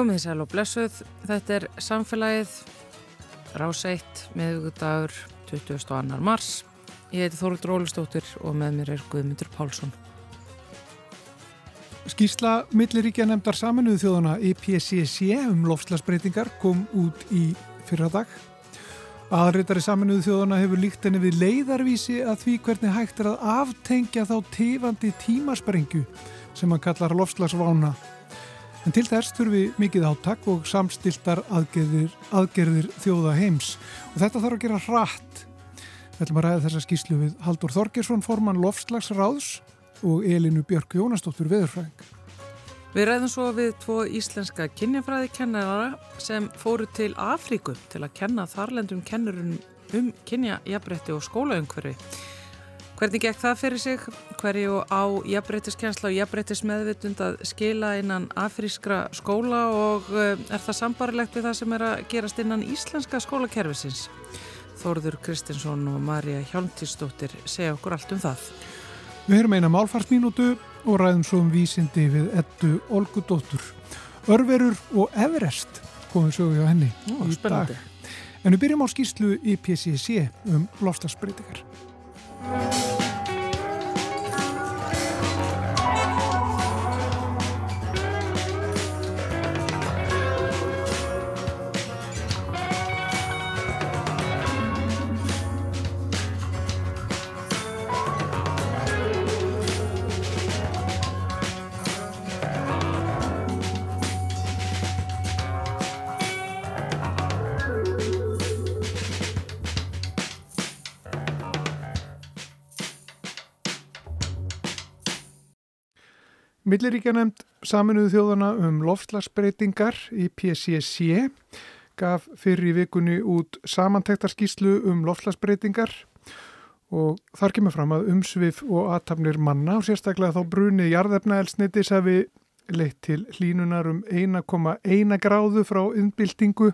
Komið sæl og blessuð, þetta er samfélagið ráseitt meðugudagur 22. mars. Ég heiti Þóruður Ólistóttir og með mér er Guðmundur Pálsson. Skísla milliríkja nefndar saminuðu þjóðana IPCC um lofslagsbreytingar kom út í fyrradag. Aðreitari saminuðu þjóðana hefur líkt henni við leiðarvísi að því hvernig hægt er að aftengja þá tifandi tímasprengju sem hann kallar lofslagsvána. En til þess þurfi mikið áttak og samstiltar aðgerðir, aðgerðir þjóða heims og þetta þarf að gera hratt. Við ætlum að ræða þessa skíslu við Haldur Þorgersson, formann lofslagsráðs og Elinu Björk Jónastóttur Veðurfræðing. Við ræðum svo við tvo íslenska kynjafræði kennara sem fóru til Afríku til að kenna þarlendum kennurum um kynjajabrætti og skólaungverfi. Hvernig gekk það fyrir sig? Hverju á jafnbreytiskensla og jafnbreytismeðvitund að skila innan afrískra skóla og eh, er það sambarilegt við það sem er að gerast innan íslenska skólakerfisins? Þórður Kristinsson og Marja Hjálmtísdóttir segja okkur allt um það. Við höfum eina málfarsmínútu og ræðum svo um vísindi við Eddu Olgudóttur. Örverur og Everest komum svo hjá henni Ó, í spennandi. dag. En við byrjum á skýslu í PCC um lofslagsbreytingar. Milliríkjanemnd saminuðu þjóðana um loftslagsbreytingar í PCC gaf fyrir í vikunni út samantektarskíslu um loftslagsbreytingar og þar kemur fram að umsvið og aðtapnir manna og sérstaklega þá brunið jarðefnaelsnitis hafi leitt til hlínunar um 1,1 gráðu frá innbyltingu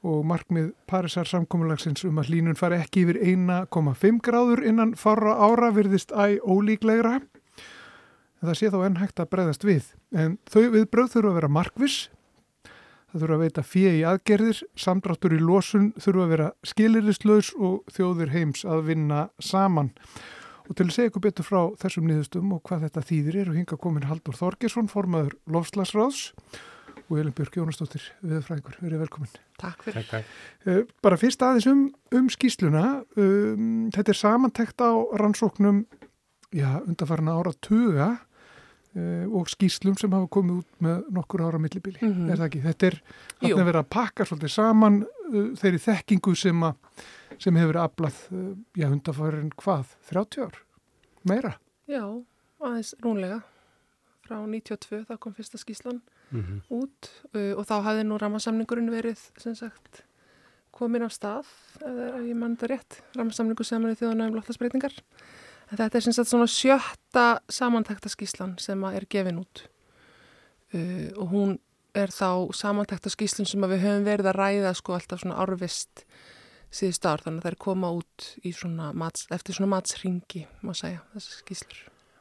og markmið Parísar samkommulagsins um að hlínun fari ekki yfir 1,5 gráður innan fara ára virðist æ ólíklegra en það sé þá enn hægt að breyðast við. En þau viðbröð þurfa að vera markvis, það þurfa að veita fyrir í aðgerðir, samdráttur í losun þurfa að vera skilirislaus og þjóðir heims að vinna saman. Og til að segja ykkur betur frá þessum niðurstum og hvað þetta þýðir er og hinga komin Haldur Þorgesson, formaður Lofslagsráðs og Elin Björk Jónastóttir, viðfræðingur, verið velkomin. Takk fyrir. Takk, takk. Uh, bara fyrst aðeins um, um skýsluna, um, þetta er samantekt á rannsóknum já, undarfarna ára tuga og skýslum sem hafa komið út með nokkur ára millibili, Mhm. er það ekki? Þetta er þarna verið að pakka svolítið saman uh, þeirri þekkingu sem, að, sem hefur aflað, uh, já, undarfarin hvað, 30 ár? Meira? Já, aðeins rúnlega. Frá 92 þá kom fyrsta skíslan Mhm. út uh, og þá hafði nú rammasamningurinn verið sem sagt komin af stað, eða ef ég mann þetta rétt, rammasamningur saman í þjóðana um loftlasbreytingar. En þetta er sem sagt svona sjötta samantækta skíslan sem að er gefin út uh, og hún er þá samantækta skíslun sem að við höfum verið að ræða sko alltaf svona árvist síðust ár þannig að það er koma út svona mats, eftir svona matsringi, má segja, þessar skíslur.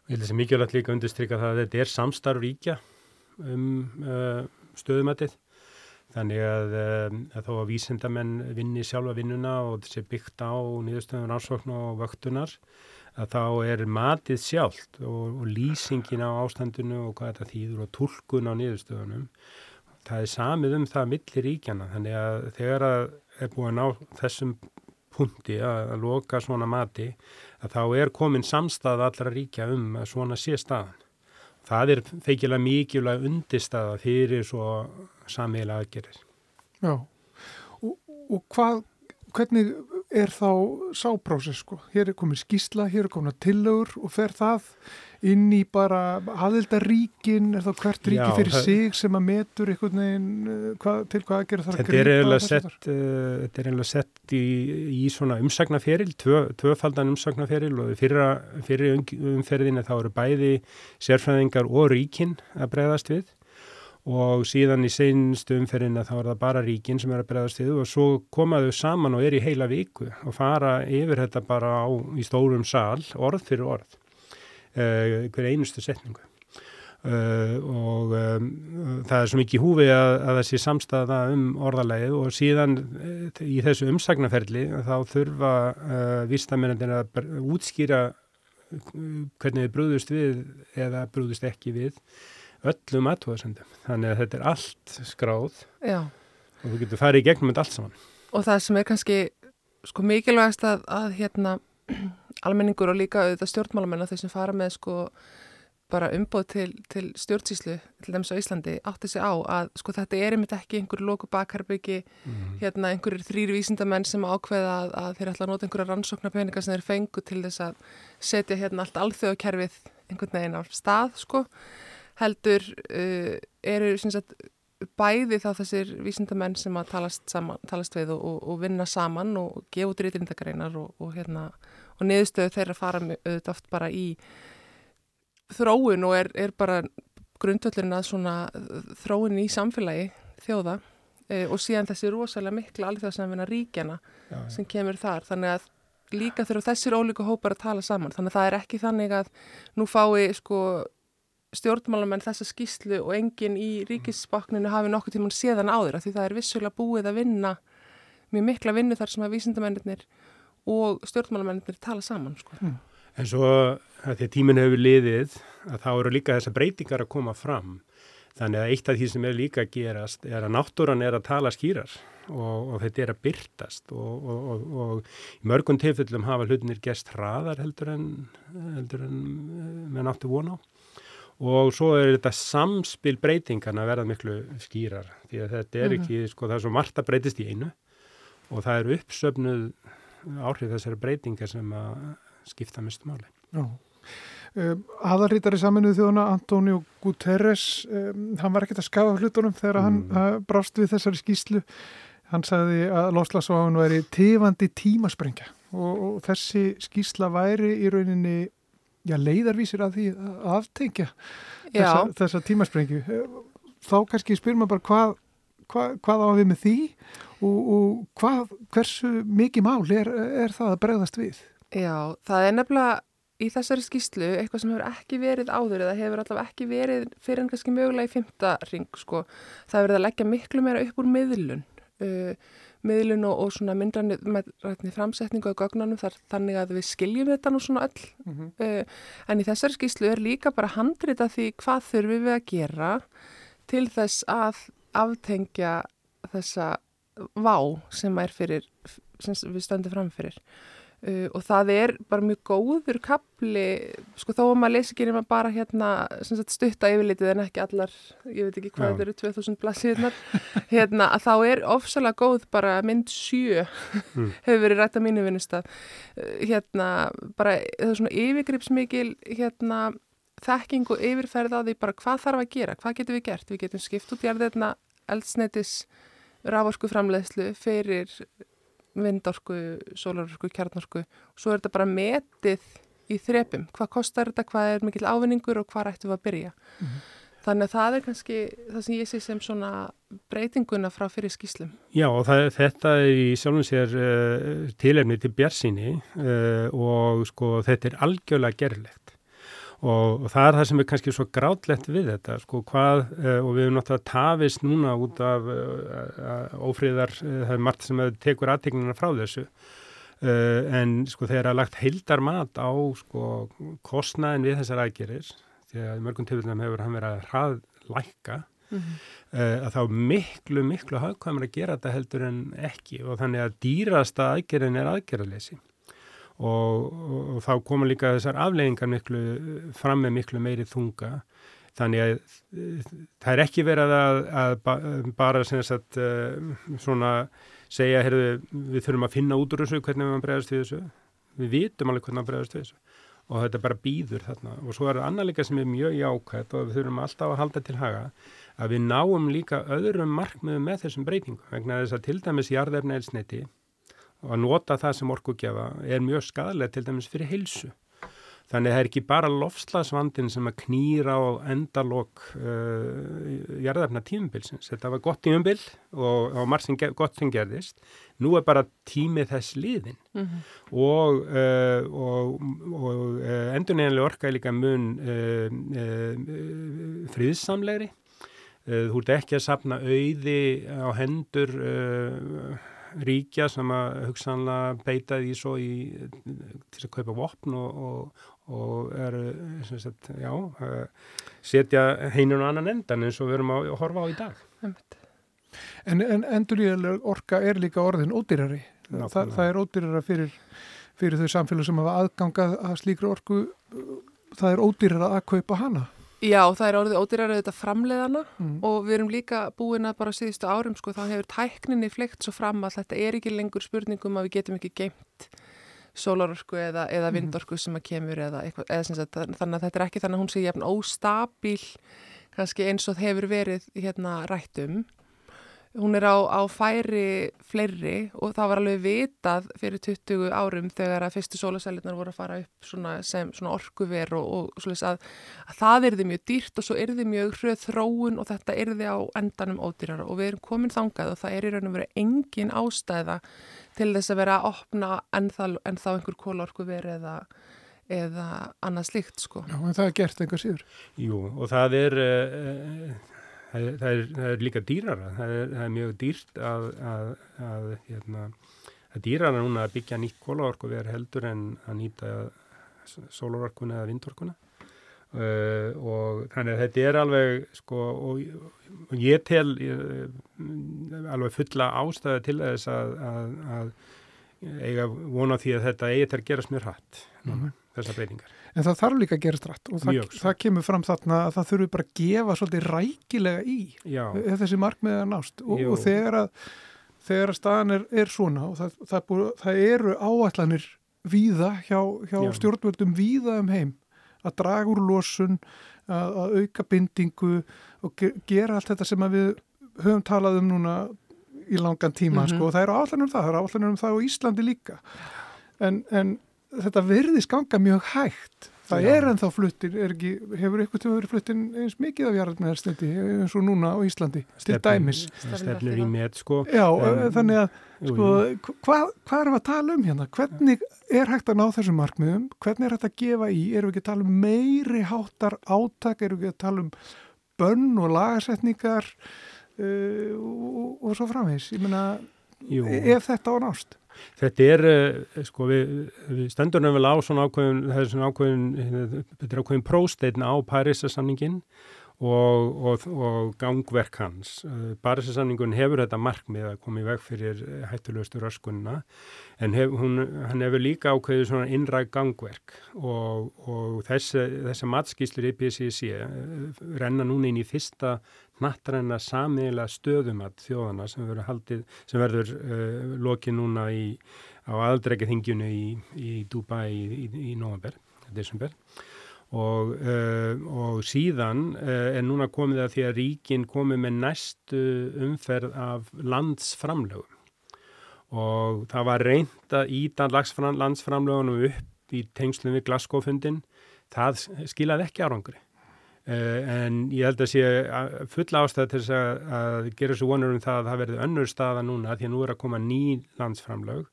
Ég held þessi mikilvægt líka að undirstryka það að þetta er samstarf ríkja um uh, stöðumætið. Þannig að, uh, að þó að vísindamenn vinni sjálfa vinnuna og þessi byggt á nýðustöðun ásvöknu og vöktunar, að þá er matið sjálft og, og lýsingin á ástandinu og hvað þetta þýður og tólkun á nýðustöðunum. Það er samið um það milli ríkjana. Þannig að þegar að er búið að ná þessum punkti að, að loka svona mati, að þá er komin samstað allra ríkja um að svona sé staðan. Það er feikilega mikilvæg undirstaða fyrir svo samíla aðgerir. Já. Og, og hvað, hvernig er þá sáprósess sko? Hér er komin skýsla, hér er komin tillögur og fer það inn í bara aðildaríkin, er þá hvert ríki Já, fyrir það- sig sem að metur einhvern veginn uh, hvað, til hvað að gera þarf að Þetta er grípa sett, uh, þetta er eiginlega sett í, í svona umsagnaferil, tvö, tvöfaldan umsagnaferil og í fyrra, fyrri umferðinni þá eru bæði sérfræðingar og ríkin að bregðast við og síðan í seinstu umferðinni þá er það bara ríkin sem er að bregðast við og svo komaðu saman og er í heila viku og fara yfir þetta bara á, í stórum sal, orð fyrir orð, uh, hver einustu setningu. Uh, og um, það er svo mikið húfi að, að það sé samstæða um orðalægið og síðan í þessu umsagnaferli þá þurfa uh, vístamennir að útskýra hvernig þið brúðust við eða brúðust ekki við öllum aðtóðasendum. Þannig að þetta er allt skráð Já. og þú getur farið í gegnum þetta allt saman. Og það sem er kannski sko mikilvægast að, að hérna almenningur og líka auðvitað stjórnmálamenn að þeir sem fara með sko bara umbóð til, til stjórnsýslu til dæmis á Íslandi átti sig á að sko þetta er einmitt ekki einhverju loku bakharbyggi mm. hérna einhverjir þrýri vísindamenn sem ákveða að, að þeir ætla að nota einhverja rannsóknarpeningar sem þeir fengu til þess að setja hérna allt alþjóðkerfið einhvern veginn á stað sko heldur uh, eru sagt, bæði þá þessir vísindamenn sem að talast, saman, talast við og, og, og vinna saman og gefa út rítindakareinar og, og hérna og niðurstöðu þeirra fara auðvitað oft bara í þróun og er, er bara grundvöldurinn að svona þróun í samfélagi þjóða e, og síðan þessi rosalega mikla vinna ríkjana já, já. sem kemur þar þannig að líka þurfa þessir ólíku hópar að tala saman þannig að það er ekki þannig að nú fái sko stjórnmálamenn þessa skýslu og enginn í ríkisbakninu hafi nokkuð tíman séðan áður af því það er vissulega búið að vinna mjög mikla vinnu þar sem að vísindamennir og stjórnmálamennir tala saman sko. Mm. En svo að því að tíminn hefur liðið að þá eru líka þessar breytingar að koma fram. Þannig að eitt af því sem er líka að gerast er að náttúran er að tala skýrar og, og þetta er að byrtast og, og, og í mörgum tilfellum hafa hlutinir gest hraðar heldur en, heldur en eh, með náttu von á. Og svo er þetta samspil breytingan að verða miklu skýrar því að þetta er mhm. ekki, sko það er svo margt að breytist í einu og það er uppsöfnuð áhrif þessari breytingar sem að skipta mestu máli. Já. Um, Aðarrítari saminuð þjóðuna Antonio Guterres um, hann var ekkert að skafa hlutunum þegar mm. hann uh, brást við þessari skýslu hann sagði að loslasváðun væri tifandi tímasprengja og, og þessi skýsla væri í rauninni já, leiðarvísir að því að aftengja þessa, þessa tímasprengju þá kannski spyr maður bara hvað, hvað, hvað á við með því og, og hvað, hversu mikið mál er, er það að bregðast við? Já, það er nefnilega í þessari skýslu eitthvað sem hefur ekki verið áður eða hefur allavega ekki verið fyrir en kannski mögulega í fymta ring sko. Það hefur verið að leggja miklu meira upp úr miðlun uh, miðlun og, og svona myndrann með rætni framsetningu á gögnanum þar þannig að við skiljum þetta nú svona öll mm -hmm. uh, en í þessari skýslu er líka bara handrita því hvað þurfum við að gera til þess að aftengja þessa vá sem fyrir sem við stöndum framfyrir Uh, og það er bara mjög góður kapli, sko þó að maður lesi ekki nema bara hérna sagt, stutta yfirlitið en ekki allar, ég veit ekki hvað þetta eru 2000 blassiðnar, hérna að þá er ofsalega góð bara mynd sjö mm. hefur verið rætt að mínu vinnustaf uh, hérna bara það er svona yfirgripsmikil hérna þekking og yfirferð á því bara hvað þarf að gera, hvað getum við gert, við getum skipt út í alveg eldsneitis rávorku framleiðslu fyrir vindorku, sólarorku, kjarnorku og svo er þetta bara metið í þrepum. Hvað kostar þetta, hvað er mikil ávinningur og hvað ættum við að byrja. Mm -hmm. Þannig að það er kannski það sem ég sé sem svona breytinguna frá fyrir skýslum. Já og það, þetta í sjálfum sér uh, tilefni til björnsýni uh, eh, og sko þetta er algjörlega gerlegt og, og það er það sem er kannski svo grátlegt við þetta sko hvað uh, og við erum náttúrulega tafist núna út af uh, ófríðar, uh, það er margt sem tekur aðtegnina frá þessu. En sko þeir hafa lagt heildar mat á sko kostnæðin við þessar aðgerir því að mörgum tilfellum hefur hann verið að hraðlækka mm -hmm. að þá miklu miklu hafðkvæmur að gera þetta heldur en ekki. Og þannig að dýrasta aðgerin er aðgerðalesi og, og þá koma líka þessar afleggingar miklu, fram með miklu meiri þunga. Þannig að það er ekki verið að, að bara sagt, eh, svona segja heyrðu, við þurfum að finna út úr þessu hvernig við bregðast við þessu. Við vitum alveg hvernig við bregðast við þessu. Og þetta bara býður þarna. Og svo er það annar líka sem er mjög jákvæmt og við þurfum alltaf að halda til haga að við náum líka öðrum markmiðum með þessum breytingum. Vegna þess að til dæmis jarðefna elsniti og að nota það sem orkugjafa er mjög skadalegt til dæmis fyrir heilsu. Þannig að það er ekki bara lofslagsvandin sem að knýra á endalok uh, jarðarfna tímubilsins. Þetta var gott tímubil og, og margt sem gott sem gerðist. Nú er bara tímið þess liðin mm -hmm. og, uh, og, og uh, endurneginlega orka er líka mun friðsamlegri. Þú ert ekki að sapna auði á hendur ríkja sem að hugsanlega beita því svo í, til að kaupa vopn og, og, og eru sagt, já, setja heinun og annan endan eins og við erum að horfa á í dag. En, en endurlíðileg orka er líka orðin ódýrari. Þa, það er ódýrara fyrir, fyrir þau samfélag sem hafa aðgangað að slíkru orku. Það er ódýrara að kaupa hana. Já, það er orðið ódýrar að þetta framleiðana mm. og við erum líka búin að bara síðustu árum sko þá hefur tækninni fleikt svo fram að þetta er ekki lengur spurningum að við getum ekki geimt sólarorku eða, eða mhm. vindorku sem að kemur eða eitthvað, eða sagt, þannig að þetta er ekki þannig að hún sé jæfn óstabíl kannski eins og hefur verið hérna rættum hún er á, á færi fleiri og það var alveg vitað fyrir 20 árum þegar að fyrstu sólasælinar voru að fara upp svona sem svona orkuver og, og svona að, að það erði mjög dýrt og svo erði mjög hröð þróun og þetta erði á endanum ódýrar og við erum komin þangað og það er í raun og verið engin ástæða til þess að vera að opna ennþá, ennþá einhver kólorku verið eða, eða annað slikt sko. Já, en það er gert einhver síður. Jú, og það er, uh, það, er, það, er það er líka dýrara. Það er, það er mjög dýrt að, að, að hérna, er dýrara núna að byggja nýtt kólorku verið heldur en að nýta sólorkuna eða vindorkuna. Uh, og þannig að þetta er alveg sko og, og ég tel ég, alveg fulla ástæðu til þess að, að, að eiga vona því að þetta eigi til að gerast mjög hratt mm -hmm. þessar breytingar. En það þarf líka að gerast hratt og það, það kemur fram þarna að það þurfi bara að gefa svolítið rækilega í Já. þessi markmiða nást. Og, og þegar að þegar að staðan er, er svona og það, það, búið, það eru áallanir víða hjá, hjá stjórnvöldum víða um heim að draga úr losun, að, að auka bindingu og gera allt þetta sem við höfum talað um núna í langan tíma, mm -hmm. sko, og það eru áallanum það, það eru áallanum það á Íslandi líka. En, en þetta verðist ganga mjög hægt Það Já. er ennþá fluttin, er ekki, hefur eitthvað til að vera fluttin eins mikið af jarðarmeðarstendi eins og núna á Íslandi, til dæmis. Stefnir í met, sko. Já, um, þannig að, sko, hvað hva við að tala um hérna? Hvernig er hægt að ná þessum markmiðum? Hvernig er hægt að gefa í? Erum við ekki að tala um meiri háttar áttak? Erum við ekki að tala um bönn og lagasetningar uh, og, og svo framvegs? Ég menna, ef þetta á nást? Þetta er, uh, sko, við, við stendur nefnilega á svona ákveðin, það er svona ákveðin, þetta er ákveðin prósteitna á Parísasamningin og, og, og gangverk hans. Uh, Parísasamningun hefur þetta markmið að koma í veg fyrir hættulegustu röskunna en hef, hún, hann hefur líka ákveðið svona innræk gangverk og, og þessi, þessi matskíslur í PCC uh, renna núna inn í fyrsta nattræna samiðilega stöðumat þjóðana sem verður, haldið, sem verður uh, lokið núna í, á aðaldrækjaþingjunu í, í Dubai í, í november, desember og, uh, og síðan uh, er núna komið að því að ríkin komið með næstu umferð af landsframlögum. Og það var reynd að íta landsframlögunum upp í tengslum við Glasgow-fundin það skilaði ekki árangri. Uh, en ég held að sé fulla ástæða til þess að, að gera svo vonur um það að það verði önnur staða núna því að nú er að koma ný landsframlög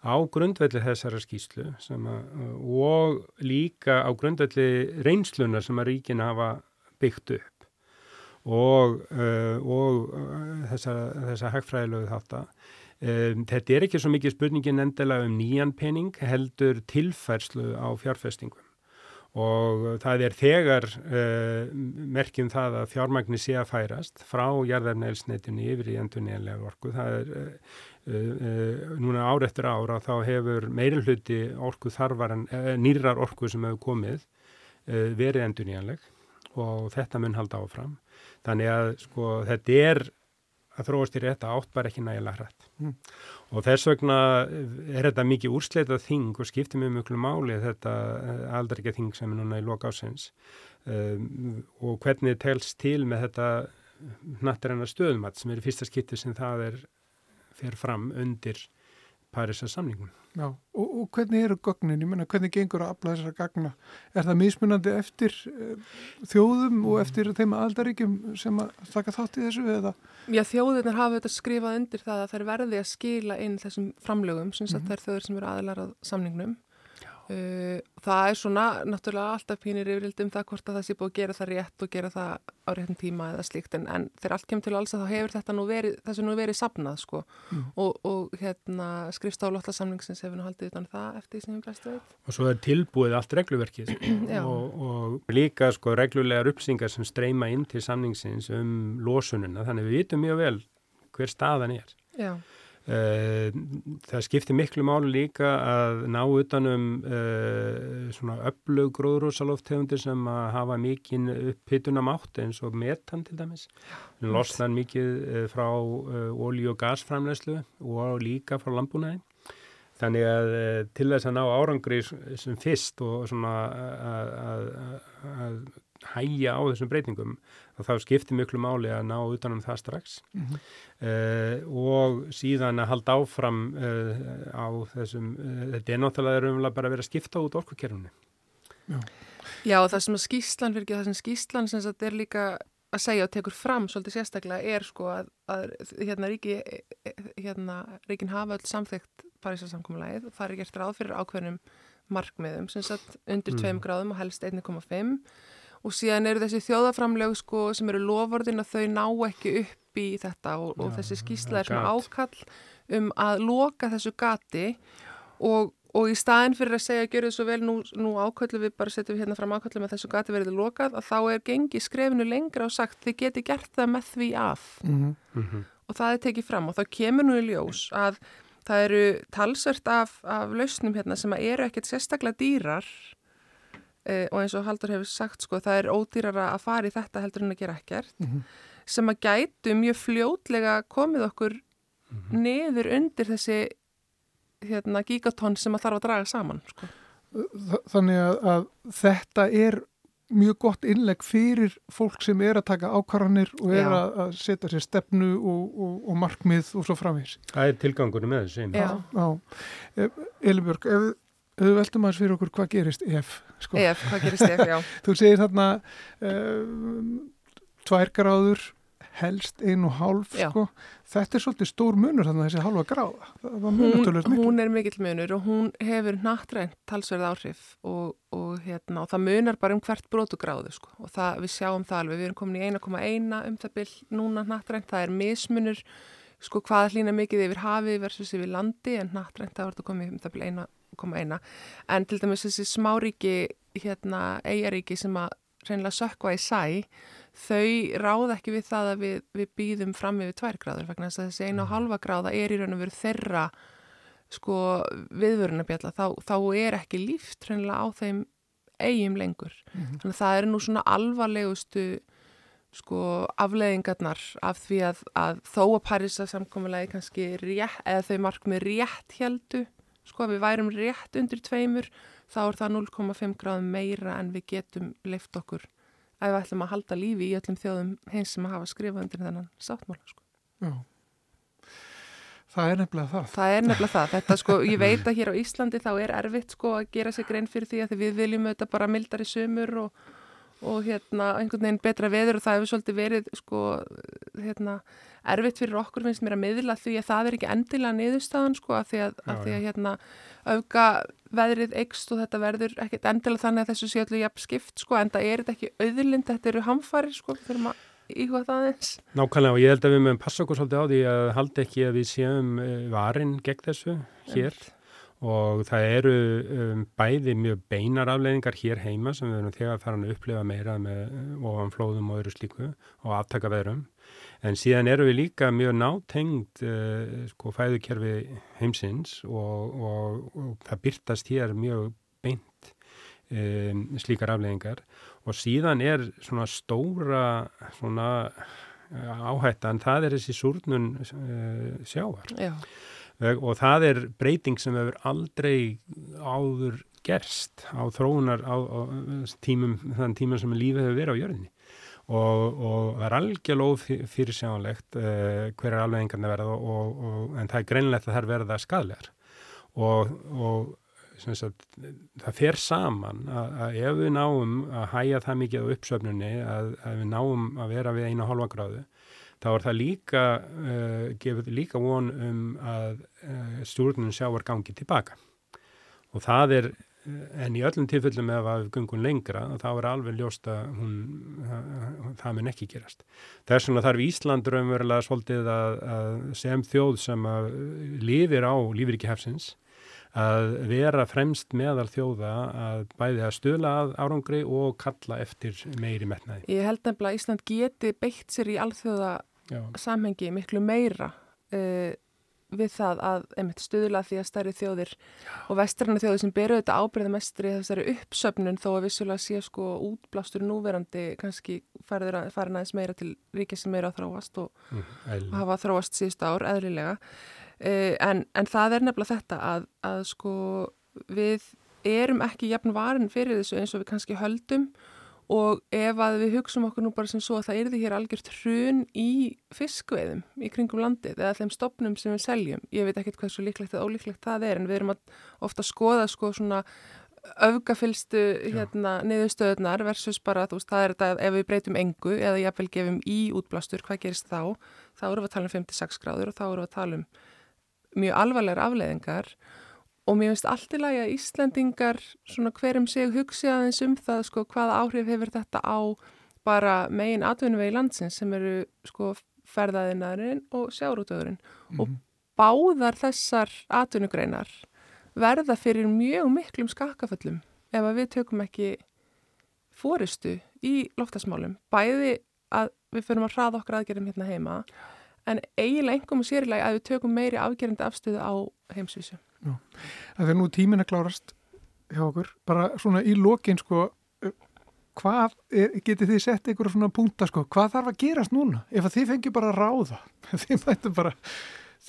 á grundvelli þessara skýslu að, og líka á grundvelli reynsluna sem að ríkin hafa byggt upp og, uh, og uh, þessa, þessa hagfræðilegu þátt að um, þetta er ekki svo mikið spurningin endilega um nýjan pening heldur tilfærslu á fjárfestingum og það er þegar uh, merkjum það að fjármagnir sé að færast frá jarðarneilsneitunni yfir í endurneillega orku. Það er uh, uh, núna ár eftir ára þá hefur meirulhuti orku þarfar en nýrar orku sem hefur komið verið endurneilleg og þetta mun halda áfram. Þannig að sko þetta er að þróast í rétt átt bara ekki nægilega hrætt. Mm. Og þess vegna er þetta mikið úrsleitað þing og skiptir mjög mjög máli þetta eh, aldrei þing sem er núna í loka ásins um, og hvernig það telst til með þetta natturinnar stöðumat sem er í fyrsta skipti sem það er fyrir fram undir Parísa samningum. Já, og, og hvernig eru gögnin? Ég menna, hvernig gengur að afla þessara gagna? Er það mismunandi eftir uh, þjóðum og eftir þeim aldaríkjum sem að taka þátt í þessu eða? Já, þjóðirnar hafa þetta skrifað undir það að þær verði að skila inn þessum framlögum, sem mm -hmm. þær þjóður sem eru aðlarað samningnum það er svona náttúrulega alltaf pínir yfirvild um það hvort að það sé búið að gera það rétt og gera það á réttin tíma eða slíkt en, en þegar allt kemur til alls að þá hefur þetta nú verið, þessu nú verið sapnað sko mm. og, og hérna skrifstálottasamlingsins hefur nú haldið utan það eftir því sem við bæstu veit. Og svo er tilbúið allt regluverkið og, og líka sko reglulegar uppsingar sem streyma inn til samningsins um losununa þannig við vitum mjög vel hver staðan er. Já. Eh, það skiptir miklu máli líka að ná utanum uh, svona öflug gróðrúsaloftegundir sem að hafa mikinn upphittuna mátt eins og metan til dæmis. Það losnar mikið uh, frá ólí- og gasframlegslu og líka frá lambúnaði. Þannig að til þess að ná árangri sem fyrst og svona að hægja á þessum breytingum og þá skiptir miklu máli að ná utanum það strax mm -hmm. uh, og síðan að halda áfram uh, á þessum, uh, þetta er náttúrulega raunverulega bara að vera að skipta út orkukerfunni. Já. Já og það sem að skýslan fyrir ekki, það sem skýslan sem þetta er líka að segja og tekur fram svolítið sérstaklega er sko að, að hérna ríki, hérna ríkin hafa öll samþygt Parísarsamkomulæðið og það er gert ráð fyrir ákveðnum markmiðum sem satt undir 2 mm. gráðum og helst 1,5 og síðan eru þessi þjóðaframlög sko, sem eru lofordin að þau ná ekki upp í þetta og, og þessi skýsla er svona ákall um að loka þessu gati. Og, og í staðin fyrir að segja að gera þessu vel nú, nú ákvöldu við bara setjum við hérna fram ákvöldu með þessu gati verið lokað að þá er gengið skrefinu lengra og sagt þið geti gert það með því að. Mm -hmm. og það er tekið fram og þá kemur nú í ljós að það eru talsvert af, af lausnum hérna sem eru ekkert sérstaklega dýrar e, og eins og Haldur hefur sagt sko það er ódýrara að fara í þetta heldur en að gera ekkert mm -hmm. sem að gætu mjög fljótlega komið okkur mm -hmm. niður undir þessi hérna, gigatón sem að þarf að draga saman sko. Þannig að, að þetta er mjög gott innleg fyrir fólk sem er að taka ákvarðanir og er Já. að setja sér stefnu og, og, og markmið og svo framvís. Það er tilgangunum með þessu. Já. Já. Elibjörg, ef Þú veltum aðeins fyrir okkur hvað gerist ef. Sko. Ef, hvað gerist ef, já. Þú segir þarna uh, tvær gráður, helst einu hálf, sko. Þetta er svolítið stór munur þannig að þessi halva gráða. Hún, hún er mikill munur og hún hefur nattrænt talsverð áhrif og, og, hérna, og það munar bara um hvert brotugráðu, sko. Og það, við sjáum það alveg, við erum komin í 1,1 um það byll núna nattrænt, það er mismunur, sko, hvað hlýna mikið yfir hafi versus yfir landi en nattrænt það vart að koma um það byll 1,1 1,1 en til dæmis þessi smáríki hérna eigaríki sem að reynilega sökva í sæ þau ráð ekki við það að við, við býðum fram yfir tvær gráður vegna þess að þessi einu og halva gráða er í raun og veru þeirra sko viðvörunabjalla þá, þá er ekki líft reynilega á þeim eigum lengur. Mm -hmm. þannig að það eru nú svona alvarlegustu sko afleðingarnar af því að, að þó að Parísa samkominnlegi kannski rétt, eða þau markmið rétt heldu sko að við værum rétt undir tveimur þá er það 0,5 gráðum meira en við getum leift okkur að við ætlum að halda lífi í öllum þjóðum hins sem að hafa skrifað undir þennan sáttmála sko. Já. Það er nefnilega það. Það er nefnilega það. Þetta sko, ég veit að hér á Íslandi þá er erfitt sko að gera sig grein fyrir því að við viljum auðvitað bara mildar í sömur og og hérna einhvern veginn betra veður og það hefur svolítið verið sko hérna erfitt fyrir okkur finnst mér að miðla því að það er ekki endilega niðurstaðan sko að því að, já, að, því að hérna auka veðrið eikst og þetta verður ekkert endilega þannig að þessu sé allir jafn skipt sko en það er þetta ekki auðlind, þetta eru hamfari sko fyrir maður íhuga það eins. Nákvæmlega og ég held að við mögum passa okkur svolítið á því að halda ekki að við séum eh, varin gegn þessu hér. End og það eru um, bæði mjög beinar afleiðingar hér heima sem við erum þegar farin að upplifa meira með uh, ofan flóðum og öðru slíku og aftaka veðrum en síðan eru við líka mjög nátengd uh, sko fæðukerfi heimsins og, og, og það byrtast hér mjög beint um, slíkar afleiðingar. Og síðan er svona stóra svona uh, áhættan, það er þessi súrnun uh, sjávar. Já og það er breyting sem hefur aldrei áður gerst á þróunar á, á tímum, þann tíma sem lífið hefur verið á jörðinni. Og, og það er algjörlega fyrirsjánlegt uh, hver er alvegingarna verða og, og, en það er greinlegt að það er verða skadlegar og sagt, það fer saman að, að ef við náum að hæja það mikið á uppsöfnunni að, að við náum að vera við einu halva gráðu þá er það líka, uh, gefur líka von um að uh, stjórnum sjáar gangi tilbaka og það er en í öllum tilfellum ef við gungum lengra þá er alveg ljóst að hún, það mun ekki gerast. Þess vegna þarf Ísland raunverulega svolítið að, að sem þjóð sem að lifir á lífrikihefsins að vera fremst meðal þjóða að bæði að stöla að árangri og kalla eftir meiri metnaði. Ég held nefnilega að Ísland geti beitt sér í alþjóða Já. samhengi miklu meira uh, við það að einmitt stuðla því að stærri þjóðir Já. og vestræna þjóðir sem beru þetta ábyrða mestri þessari uppsöfnun þó að vissulega sé sko útblástur núverandi kannski farin aðeins meira til ríkja sem meira að þróast og mm, hafa þróast síðust ár eðlilega uh, en, en það er nefnilega þetta að, að sko við erum ekki jafn varin fyrir þessu eins og við kannski höldum og ef að við hugsaum okkur nú bara sem svo að það erði hér algjört hrun í fiskveðum í kringum landið eða þeim stopnum sem við seljum, ég veit ekkert hvað svo líklegt eða ólíklegt það er en við erum að ofta skoða sko svona öfgafylstu hérna niðurstöðunar versus bara þú veist það er þetta ef við breytum engu eða jáfnvel gefum í útblástur hvað gerist þá, þá erum við að tala um 56 gráður og þá erum við að tala um mjög alvarlegar afleðingar Og mér finnst allt í lagi að Íslandingar svona hverjum sig hugsi aðeins um það sko hvaða áhrif hefur þetta á bara megin atvinnuvegi landsins sem eru sko ferðaðinarinn og sjárútöðurinn mm -hmm. og mhm. báðar þessar atvinnugreinar verða fyrir mjög miklum skakaföllum ef að við tökum ekki fóristu í loftasmálum. Bæði að við fyrir að hraða okkar aðgerðum hérna heima en eiginlega og sérilega að við tökum meiri afgerðandi afstöðu á heimsvísu. Já, það er nú tímin að klárast hjá okkur, bara svona í lokin sko, hvað er, getið þið sett einhverja svona punta sko, hvað þarf að gerast núna? Ef að þið fengi bara ráða. Þið mættu bara,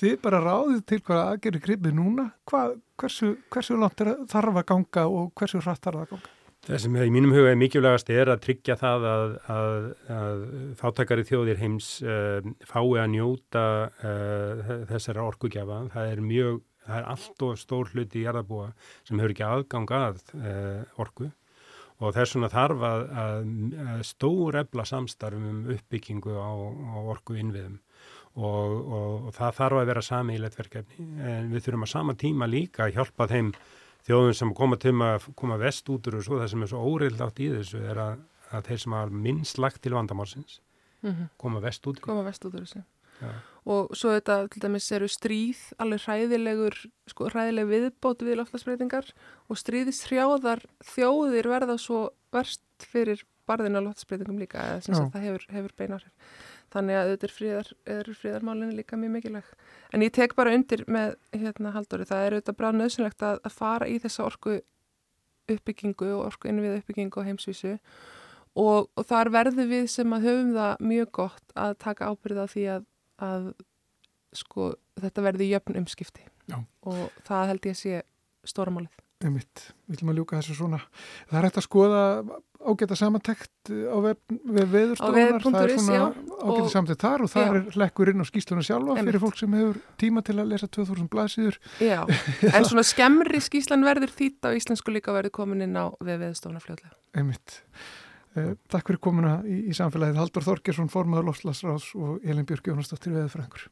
þið bara ráðið til hvað aðgerið gripið núna. Hvað, hversu, hversu langt þarf að ganga og hversu hratt þarf að ganga Það sem í mínum huga er mikilvægast er að tryggja það að, að, að þáttakari þjóðir heims uh, fái að njóta uh, þessara orkugjafa. Það er mjög það er allt og stór hluti í jarðabúa sem hefur ekki aðgang að e, orku. Og þess vegna þarf að, að, stór ebla samstarfum um uppbyggingu á, á orku innviðum og, og, og það þarf að vera samílet verkefni. En við þurfum að sama tíma líka að hjálpa þeim þjóðum sem koma til að koma vest út úr og það sem er svo óriðlátt í þessu er að, að þeir sem hafa minnst lagt til vandamálsins mm -hmm. koma vest út koma vest út úr þessu Já. og svo þetta til dæmis eru stríð alveg hræðilegur sko, hræðileg viðbót við loftlagsbreytingar og stríðishrjáðar þjóðir verða svo verst fyrir barðin á loftlagsbreytingum líka eða sem það hefur, hefur beinar þannig að er fríðar, fríðarmálinu líka mjög mikilvæg en ég tek bara undir með hérna haldóri, það er auðvitað bráð nöðsynlegt að, að fara í þessa orku uppbyggingu og orku innvið uppbyggingu á heimsvísu og, og þar verður við sem að höfum það mjög gott að taka ábyrða því að að sko, þetta verði jöfn umskipti Já. og það held ég að sé stóramálið. Við viljum að ljúka þessu svona. Það er hægt að skoða ágæta samantækt á veðurstofunar, það er svona ágæta samantækt þar og það já. er lekkur inn á skýsluna sjálfa Einmitt. fyrir fólk sem hefur tíma til að lesa 2000 blaðsýður. Já, en svona skemmri skýslan verður þýtt á íslensku líka verður komin inn á veðurstofunar fljóðlega. Einmitt. Eh, takk fyrir komuna í, í samfélagið Haldur Þorgesson, formadur Lofslagsráðs og Elin Björk Jónastóttir Veðurfrængur.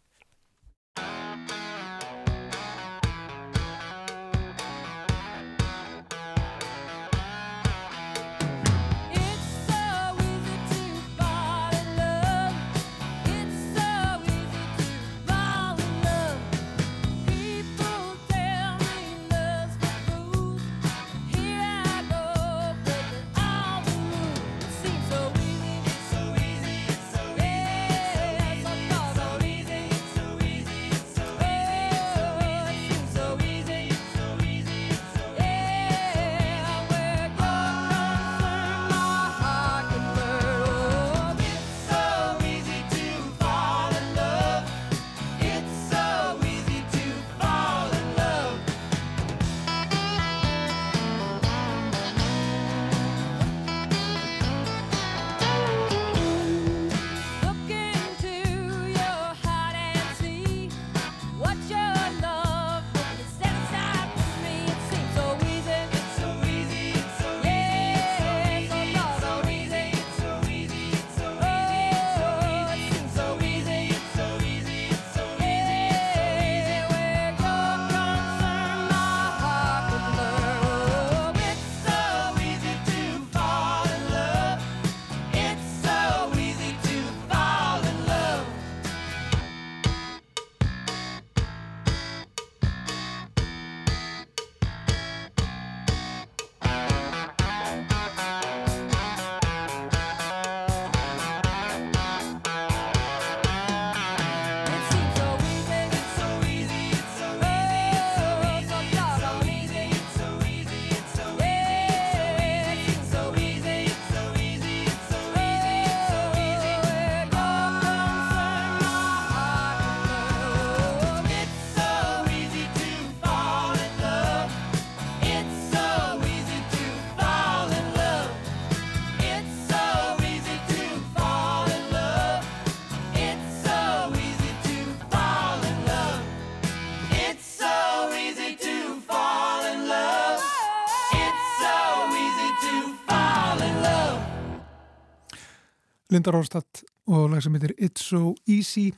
Linda Róstadt og lag sem heitir It's So Easy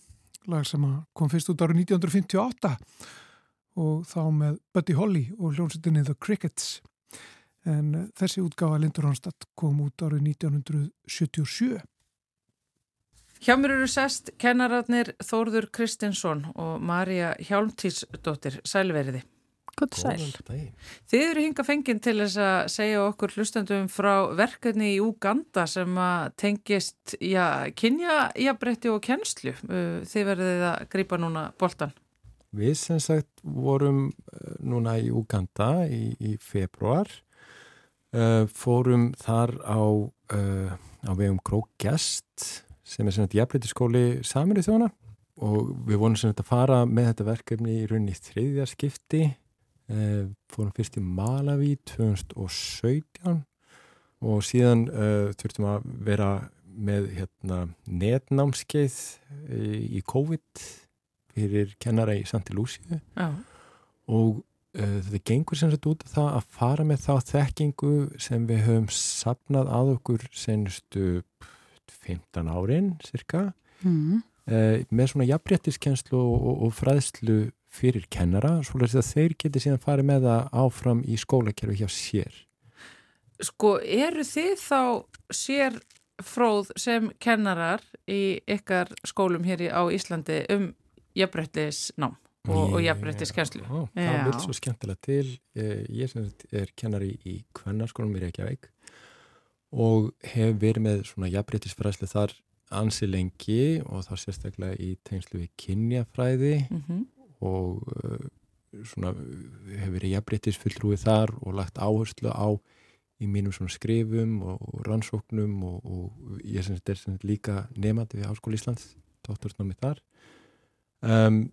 lag sem kom fyrst út árið 1958 og þá með Buddy Holly og hljómsveitinni The Crickets. En eh, þessi útgáfa Linda Róstadt kom út árið 1977 Hjá mér eru sest kennararnir Þórður Kristinsson og Marja Hjálmtísdóttir Sælveriði Gótt sæl. Þið eru hinga fenginn til þess að segja okkur hlustandum frá verkefni í Uganda sem að tengist já, kynja, jafnbretti og kennslu. Uh, þið verðið að grýpa núna boltan. Við sem sagt vorum uh, núna í Uganda í, í februar, uh, fórum þar á, uh, á vegum Krókgest sem er sem sagt jafnbretti skóli saminni þjóna og við vonum sem að fara með þetta verkefni í rauninni þriðja skipti Uh, fórum fyrst í Malawi 2017 og síðan uh, þurftum að vera með hérna, netnámskeið í, í COVID fyrir kennara í Santi Lúsíu Já. og uh, þetta gengur sem sagt út af það að fara með þá þekkingu sem við höfum sapnað að okkur senustu 15 árin cirka Mm. með svona jafnréttiskenslu og, og, og fræðslu fyrir kennara, svolítið að þeir geti síðan farið með það áfram í skólakerfi hjá sér. Sko, eru þið þá sér fróð sem kennarar í ykkar skólum hér á Íslandi um jafnbrettisnám og, og jafnbrettiskenslu? Það vil svo skemmtilega til. Ég er, er kennari í kvennarskólum í Reykjavík og hef verið með svona jafnbrettisfræðslu þar ansi lengi og þá sérstaklega í tengslu við kynjafræði Mm -hmm. Og uh, svona hefur verið jafnbrettisfulltrúið þar og lagt áherslu á í mínum svona skrifum og, og rannsóknum og, og ég sem þetta er sem líka nefandi við Háskóli Íslands, dóttursnámi þar um,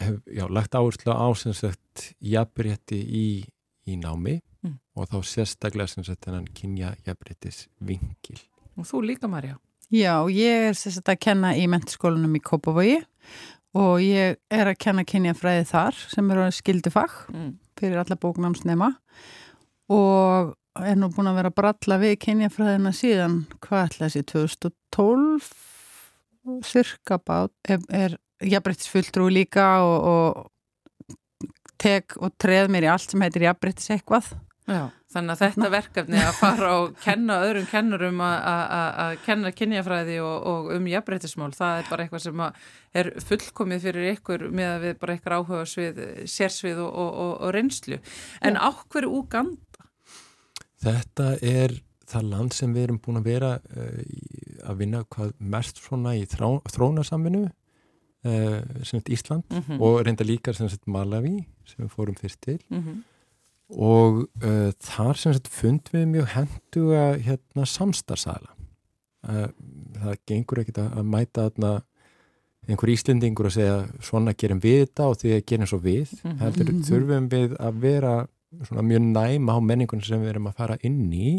hef já, lagt áherslu á sem sagt jafnbretti í, í námi Mm. og þá sérstaklega sem sagt þennan kynja jafnbrettis vingil. Og þú líka, Marja? Já, ég er sérst að kenna í mentiskólanum í Kópavogi og ég er að kenna kynjafræði þar sem eru skildufag Mm. fyrir alla bóknámsnema. Og er nú búin að vera að bralla við kynjafræðina síðan hvað ætla þessi 2012 cirka bát er, er jafnbrettisfulltrú líka og, og tek og treð mér í allt sem heitir jafnbrettis eitthvað. Já, þannig að þetta verkefni að fara og kenna öðrum kennurum að- að að kenna kynjafræði og, og um jafnbreytismál, það er bara eitthvað sem að er fullkomið fyrir ykkur með að við bara ykkur áhuga svið, sérsvið og, og, og, og reynslu. En á hverju Úganda? Þetta er það land sem við erum búin að vera uh, að vinna hvað mest svona í þrá, þrónasamvinu uh, sem þetta Ísland Mm -hmm. og reynda líka sem þetta Malawi sem við fórum fyrst til mm og uh, þar sem þetta fundum við mjög henduga hérna samstarsala uh, það gengur ekkit að, að mæta þarna einhver Íslendingur að segja svona gerum við þetta og því að gerum svo við Mhm. heldur Mhm. þurfum við að vera svona mjög næma á menningunum sem við erum að fara inn í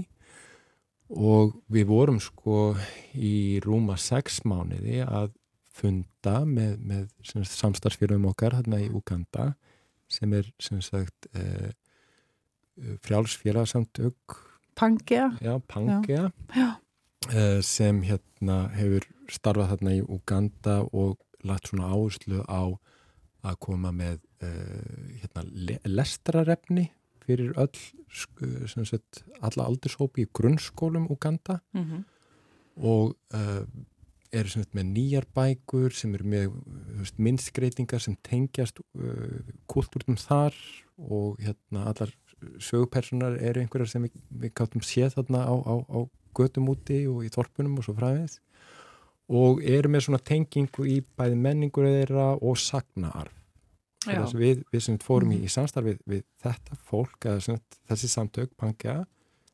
og við vorum sko í rúma sex mánuði að funda með, með sagt, samstarfsfélagum okkar hérna í Uganda sem er sem sagt uh, frjálsfélagsamtök Pangea. Já, Pangea. Já. uh, sem hérna hefur starfað þarna í Uganda og lagt svona áherslu á að koma með uh, hérna, le lestrarefni fyrir öll sagt, alla aldurshópi í grunnskólum Uganda -hmm. og uh, eru sem sagt með nýjar bækur sem eru með myndskreitingar sem tengjast uh, kultúrnum þar og hérna allar sögupersonar eru einhverjar sem við, við gáttum séð þarna á, á, á götum úti og í þorpunum og svo fræðis og eru með svona tengingu í bæði menningur þeirra og sagnaarf. Við, við sem fórum í, í samstarfið við þetta fólk eða þessi samtök, Pangea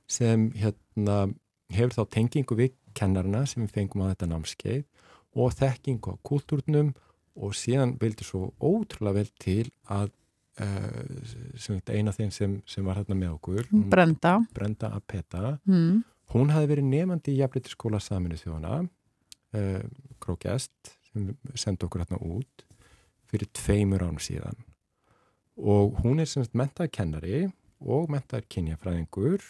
sem hérna hefur þá tengingu við kennarna sem við fengum á þetta námskeið og þekkingu á kultúrnum og síðan vildi svo ótrúlega vel til að uh, þetta eina þeim sem, sem var hérna með okkur hún, Brenda. Brenda Apeta mm. hún hafi verið nefandi í jafnleitiskóla saminu þjóðana uh, Krókjast sem sendi okkur hérna út fyrir tveimur ánum síðan. Og hún er sem sagt mentaði kennari og mentaði kynjafræðingur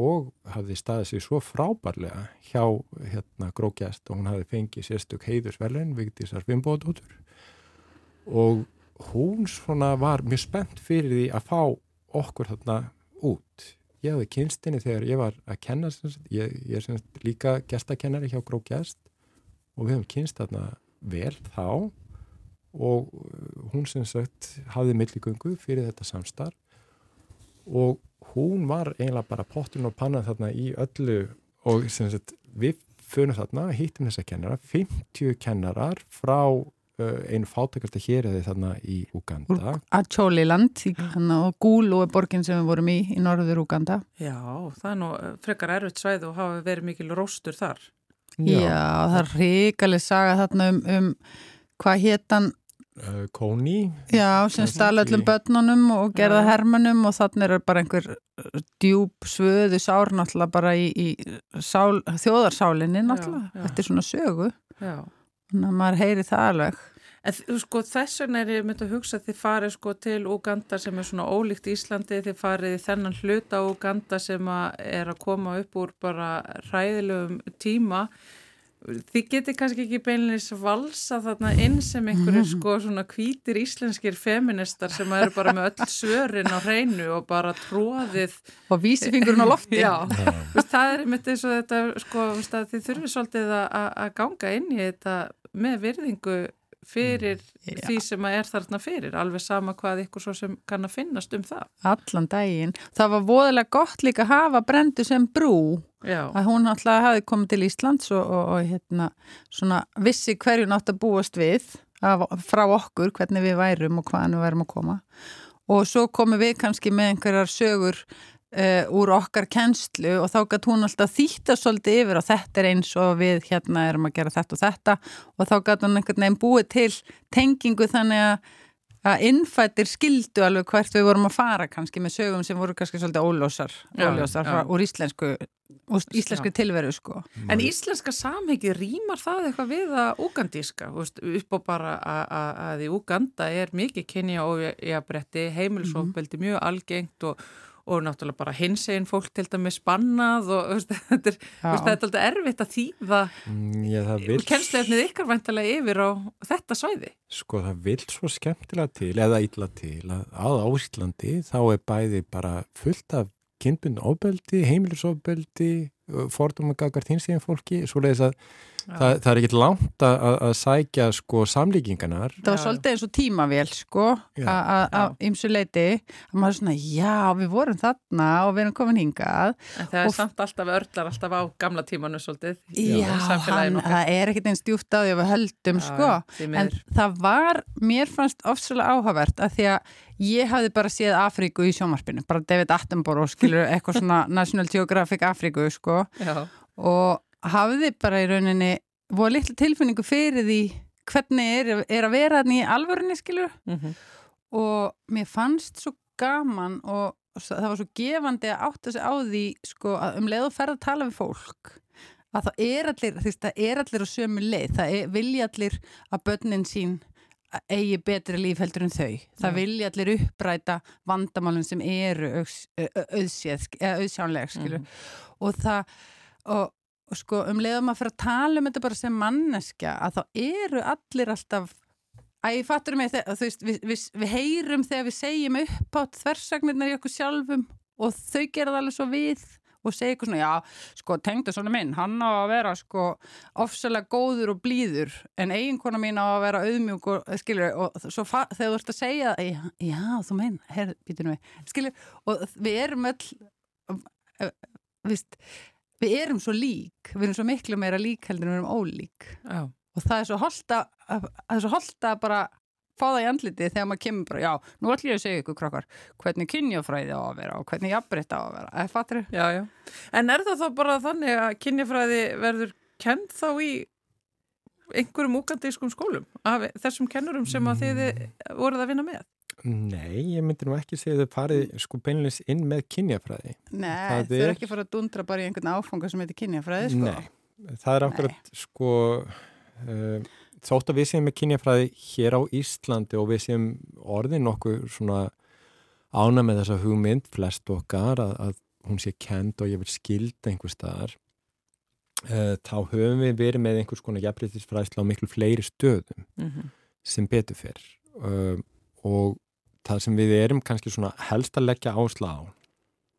og hafði staðið sig svo frábærlega hjá hérna grókjast og hún hafði fengið sérstök heiðusverðin Vigdísar Vimbóðdóttur og hún svona var mjög spennt fyrir því að fá okkur þarna út. Ég hafði kynstinni þegar ég var að kenna, ég, ég er líka gestakennari hjá grókjast og við höfum kynst þarna vel þá og hún sem sagt hafði milligöngu fyrir þetta samstarf og hún var eiginlega bara pottin og pannan þarna í öllu og sem sagt við fönum þarna, hittum þessa kennara 50 kennarar frá uh, einu fátakarta hér eða þarna í Uganda Acholiland og Gúlu er borgin sem við vorum í í norður Uganda Já, það er nú uh, frekar erfitt svæð og hafa verið mikil róstur þar. Já, Já það er ríkalið saga þarna um, um hvað héttan uh, Kóni Já, sem stala öllum börnunum og gerða hermanum og þannig er bara einhver djúb svöðu sár náttúrulega bara í, í sál, þjóðarsálinni náttúrulega, já, já. þetta er svona sögu. Já. Þannig að maður heyri það alveg. En sko þess vegna er ég myndið að hugsa að þið farið sko til Uganda sem er svona ólíkt Íslandi, þið farið þennan hluta Uganda sem að er að koma upp úr bara ræðilegum tíma Þið getur kannski ekki beinleins valsa þarna inn sem einhverju mhm. sko svona kvítir íslenskir feministar sem eru bara með öll svörin á hreinu og bara tróðið og vísifingurinn á lofti. Já, það er einmitt eins og þetta sko þið þurfið svolítið að ganga inn í þetta með virðingu fyrir mm. því sem að er þarna fyrir alveg sama hvað ykkur svo sem kann að finnast um það. Allan daginn það var voðalega gott líka að hafa brendu sem brú Já. að hún alltaf hafi komið til Íslands og, og, og hérna svona vissi hverju nátt að búast við að, frá okkur hvernig við værum og hvaðan við værum að koma og svo komum við kannski með einhverjar sögur uh, úr okkar kennslu og þá gæti hún alltaf þýtta svolítið yfir og þetta er eins og við hérna erum að gera þetta og þetta og þá gæti hún einhvern veginn búið til tengingu þannig að að innfættir skildu alveg hvert við vorum að fara kannski með sögum sem voru kannski svolítið óljósar, óljósar já, já. úr íslensku, úr íslensku tilveru sko. En íslenska samhengi rýmar það eitthvað við að úgandíska upp og bara að í Úganda er mikið kynja og ég bretti heimilsofbeldi mjög algengt og og náttúrulega bara hins einn fólk til dæmis spannað og veist, þetta er, veist, er alltaf erfitt að þýða mm, kennslefnið ykkar vantilega yfir á þetta svæði. Sko það vil svo skemmtilega til eða illa til að á Íslandi þá er bæði bara fullt af kynbund ofbeldi, heimilisofbeldi fordóma gagart hins einn fólki svo leiðis að Það, það er ekkit langt að, að sækja sko samlíkinganar. Það var svolítið eins og tímavél sko að ymsu leiti að maður er svona já við vorum þarna og við erum komin hingað. En það er og samt alltaf örlar alltaf á gamla tímanu svolítið. Já, hann, það er ekkit eins djúft á því að við höldum já, sko en það var, mér fannst ofsvöldlega áhugavert að því að ég hafði bara séð Afríku í sjómarpinu, bara David Attenborough skilur eitthvað svona National Geographic Afríku sko já. og hafði bara í rauninni voru litlu tilfinningu fyrir því hvernig er, er að vera þannig í alvörunni skilur mm -hmm. og mér fannst svo gaman og það var svo gefandi að átta sig á því sko að um leið og ferða að tala við fólk að það er allir, því, það er allir á sömu leið, það er, vilja allir að börnin sín eigi betri líf heldur en þau. Það ja. vilja allir uppræta vandamálun sem eru auðsjánleg, skilur. Mm. Og það, og, og sko um leiðum að fyrir að tala um þetta bara sem manneskja að þá eru allir alltaf að ég fattur mig þegar þú veist við, við, við heyrum þegar við segjum upp átt þversagnirnar í okkur sjálfum og þau gera það alveg svo við og segja eitthvað svona, já, sko, tengda svona minn hann á að vera, sko, ofsalega góður og blíður, en eiginkona mín á að vera auðmjúk og, skilur og svo þegar þú ert að segja já, já þú meina, herr, býtum við. Skilur, og við erum öll viðst við erum svo lík, við erum svo miklu meira lík heldur en við erum ólík já. og það er svo holda það er svo holda bara fá það í andliti þegar maður kemur bara, já, nú ætlum ég að segja ykkur krakkar hvernig kynjafræði á að vera og hvernig jafnbreytt á að vera, eða fattur já, en er það þá bara þannig að kynjafræði verður kent þá í einhverjum úkandískum skólum af þessum kennurum sem að þið voruð að vinna með? Nei, ég myndi nú ekki segja að þau farið sko beinleins inn með kynjafræði. Nei, þau eru ekki farið að dundra bara í einhvern áfanga sem heitir kynjafræði sko. Nei, það er akkurat Nei. sko uh, þótt að við séum með kynjafræði hér á Íslandi og við séum orðin okkur svona ána með þessa hugmynd flest okkar að, að hún sé kend og ég vil skilda einhver staðar uh, þá höfum við verið með einhvers konar jafnbreytisfræðsla á miklu fleiri stöðum Mm -hmm. sem betur fyrr uh, og það sem við erum kannski svona helst að leggja ásla á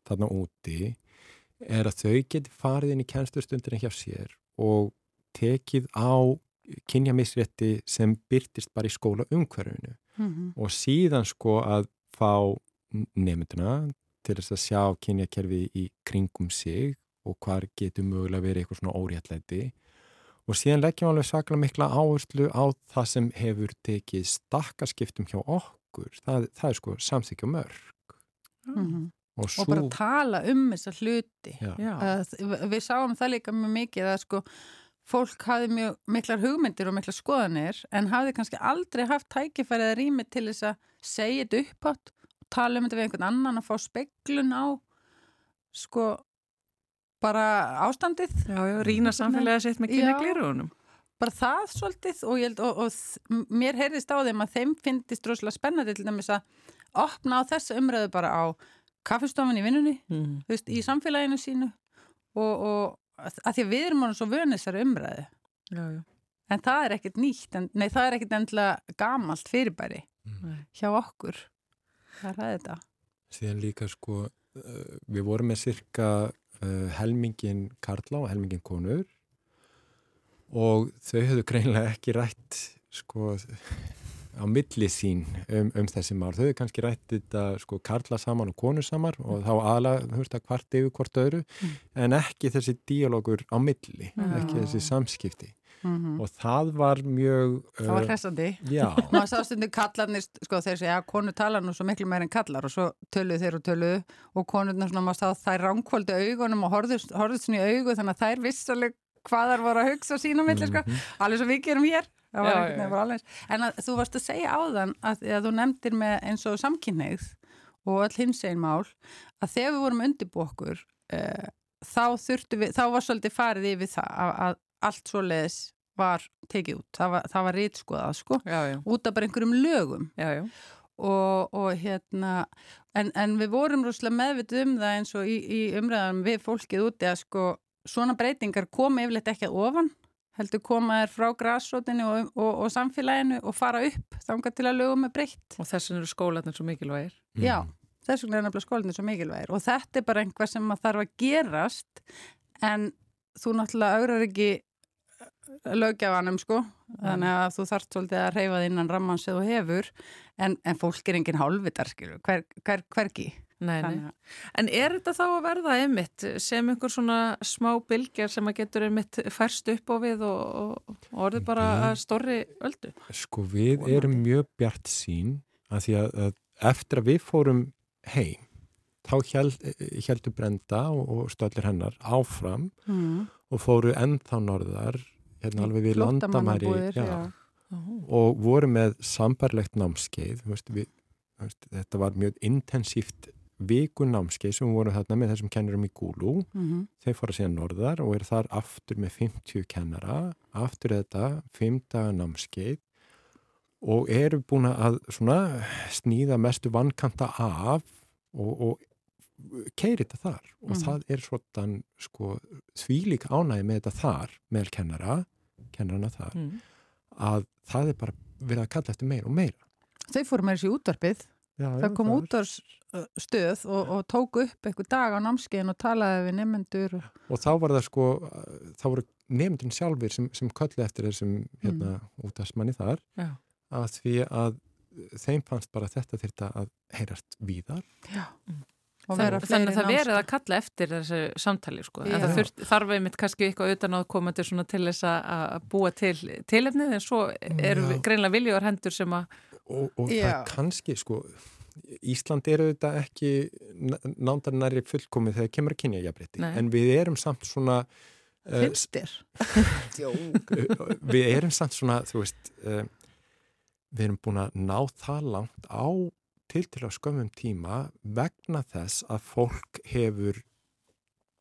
þarna úti er að þau geti farið inn í kennstustundin hjá sér og tekið á kynjamisrétti sem byrtist bara í skóla umhverfinu Mm -hmm. og síðan sko að fá nefnduna til þess að sjá kynjakerfi í kringum sig og hvar getur mögulega verið eitthvað svona óréttlæti og síðan leggjum við alveg saklega mikla áherslu á það sem hefur tekið stakkarskiptum hjá okkur það, það er sko samþykja mörg Mhm. og, og svo, bara tala um þessa hluti já, Já. að, við sáum það líka mjög mikið að sko fólk hafði mjög miklar hugmyndir og miklar skoðanir en hafði kannski aldrei haft tækifærið að rými til þess að segja þetta uppátt og tala um þetta við einhvern annan að fá speglun á sko bara ástandið Já, já, rýna samfélagið sitt með Já. kynja glirugunum. Bara það svolítið og, ég held, og, og mér heyrðist á þeim að þeim finnist rosalega spennandi til dæmis að opna á þessa umræðu bara á kaffestofan í vinnunni Mm. þú veist, í samfélaginu sínu og, og að því að við erum orðin svo vönu þessari umræðu Já, já. en það er ekkert nýtt, en, nei það er ekkert endla gamalt fyrirbæri Nei. hjá okkur það er það þetta síðan líka sko uh, við vorum með cirka uh, helmingin karla og helmingin konur og þau höfðu greinlega ekki rætt sko á milli sín um, um þessi mál. Þau höfðu kannski rætt þetta sko karla saman og konur saman og þá aðalega, þú veist að hvart yfir hvort öðru. En ekki þessi díalógur á milli, Já. ekki þessi samskipti. Mm og það var mjög það var hressandi. maður sá stundu kallarnir, sko þeir segja að konur tala nú svo miklu meir en kallar og svo töluðu þeir og töluðu. Og konurna svona maður sá þær ránkvöldu augunum og horfðust, horfðust svona í augu þannig að þær vissaleg hvað þær voru að hugsa sín á milli, sko, alveg svo við gerum hér. Það var bara alveg en að, þú varst að segja áðan að, að þú nefndir með eins og samkynneigð og öll hins einn mál að þegar við vorum undirbú okkur uh, þá þurftu við, þá var svolítið farið yfir það að, að allt svoleiðis var tekið út, það var, var rítskoðað sko, Já, já. út af bara einhverjum lögum. Já. og, og hérna en, en við vorum rúslega meðvitið um það eins og í, í umræðanum við fólkið úti að sko svona breytingar koma yfirleitt ekki að ofan heldur koma þær frá grassrótinni og, og, og samfélaginu og fara upp þangað til að lögum er breytt. Og þessin eru skólanir svo mikilvægir. Já, þess vegna er nefnilega skólinni svo mikilvægir. Og þetta er bara einhvað sem að þarf að gerast en þú náttúrulega augrar ekki lögjafanum sko. Þannig að þú þarft svolítið að reyfa þig innan ramman sem þú hefur en, en fólk er enginn hálfitar skilur, hver, hver, hvergi Nei, nei. En er þetta þá að verða einmitt sem einhver svona smá bylgjar sem að getur einmitt færst upp á við og, og, og orðið bara að stórri öldu? Sko við erum mjög bjart sín að því að, að eftir að við fórum heim þá held, heldur Brenda og, og stöllir hennar áfram mm. og fóru ennþá norðar hérna alveg við landamæri Flóttamannabúðir, já, já. og voru með sambarlegt námskeið þú veist, við, þú veist, þetta var mjög intensíft vikunámskeið sem voru þarna með þessum kennurum í Gúlu Mhm. þeir fóru síðan norðar og eru þar aftur með 50 kennara aftur þetta 5 daga námskeið og eru búin að svona sníða mestu vannkanta af og, og keiri þetta þar og Mhm. það er svona sko, þvílík ánægi með þetta þar með kennara, kennarana þar Mm. að það er bara verið að kalla eftir meira og meira Þau fóru með þessi útvarpið já, það kom útvarstöð og, og tók upp eitthvað dag á námskeiðin og talaði við nefnendur og... og þá var það sko þá voru nefndin sjálfur sem, sem köllu eftir þessum hérna, útastmanni þar Já. að því að þeim fannst bara þetta þyrta að heyrast víðar Þann, vera þannig að það verið að námskeið. kalla eftir þessu samtali sko. en Já. það þurft, þarf einmitt kannski eitthvað utan á komandi svona til þess að að búa til tilefnið en svo eru Já. greinlega viljóðar hendur sem að og, og það er kannski sko Ísland eru þetta ekki nándar næri fullkomið þegar kemur að kynja jafnrétti. En við erum samt svona uh, finnst þér við erum samt svona þú veist uh, við erum búin að ná það langt á til til að skömmum tíma vegna þess að fólk hefur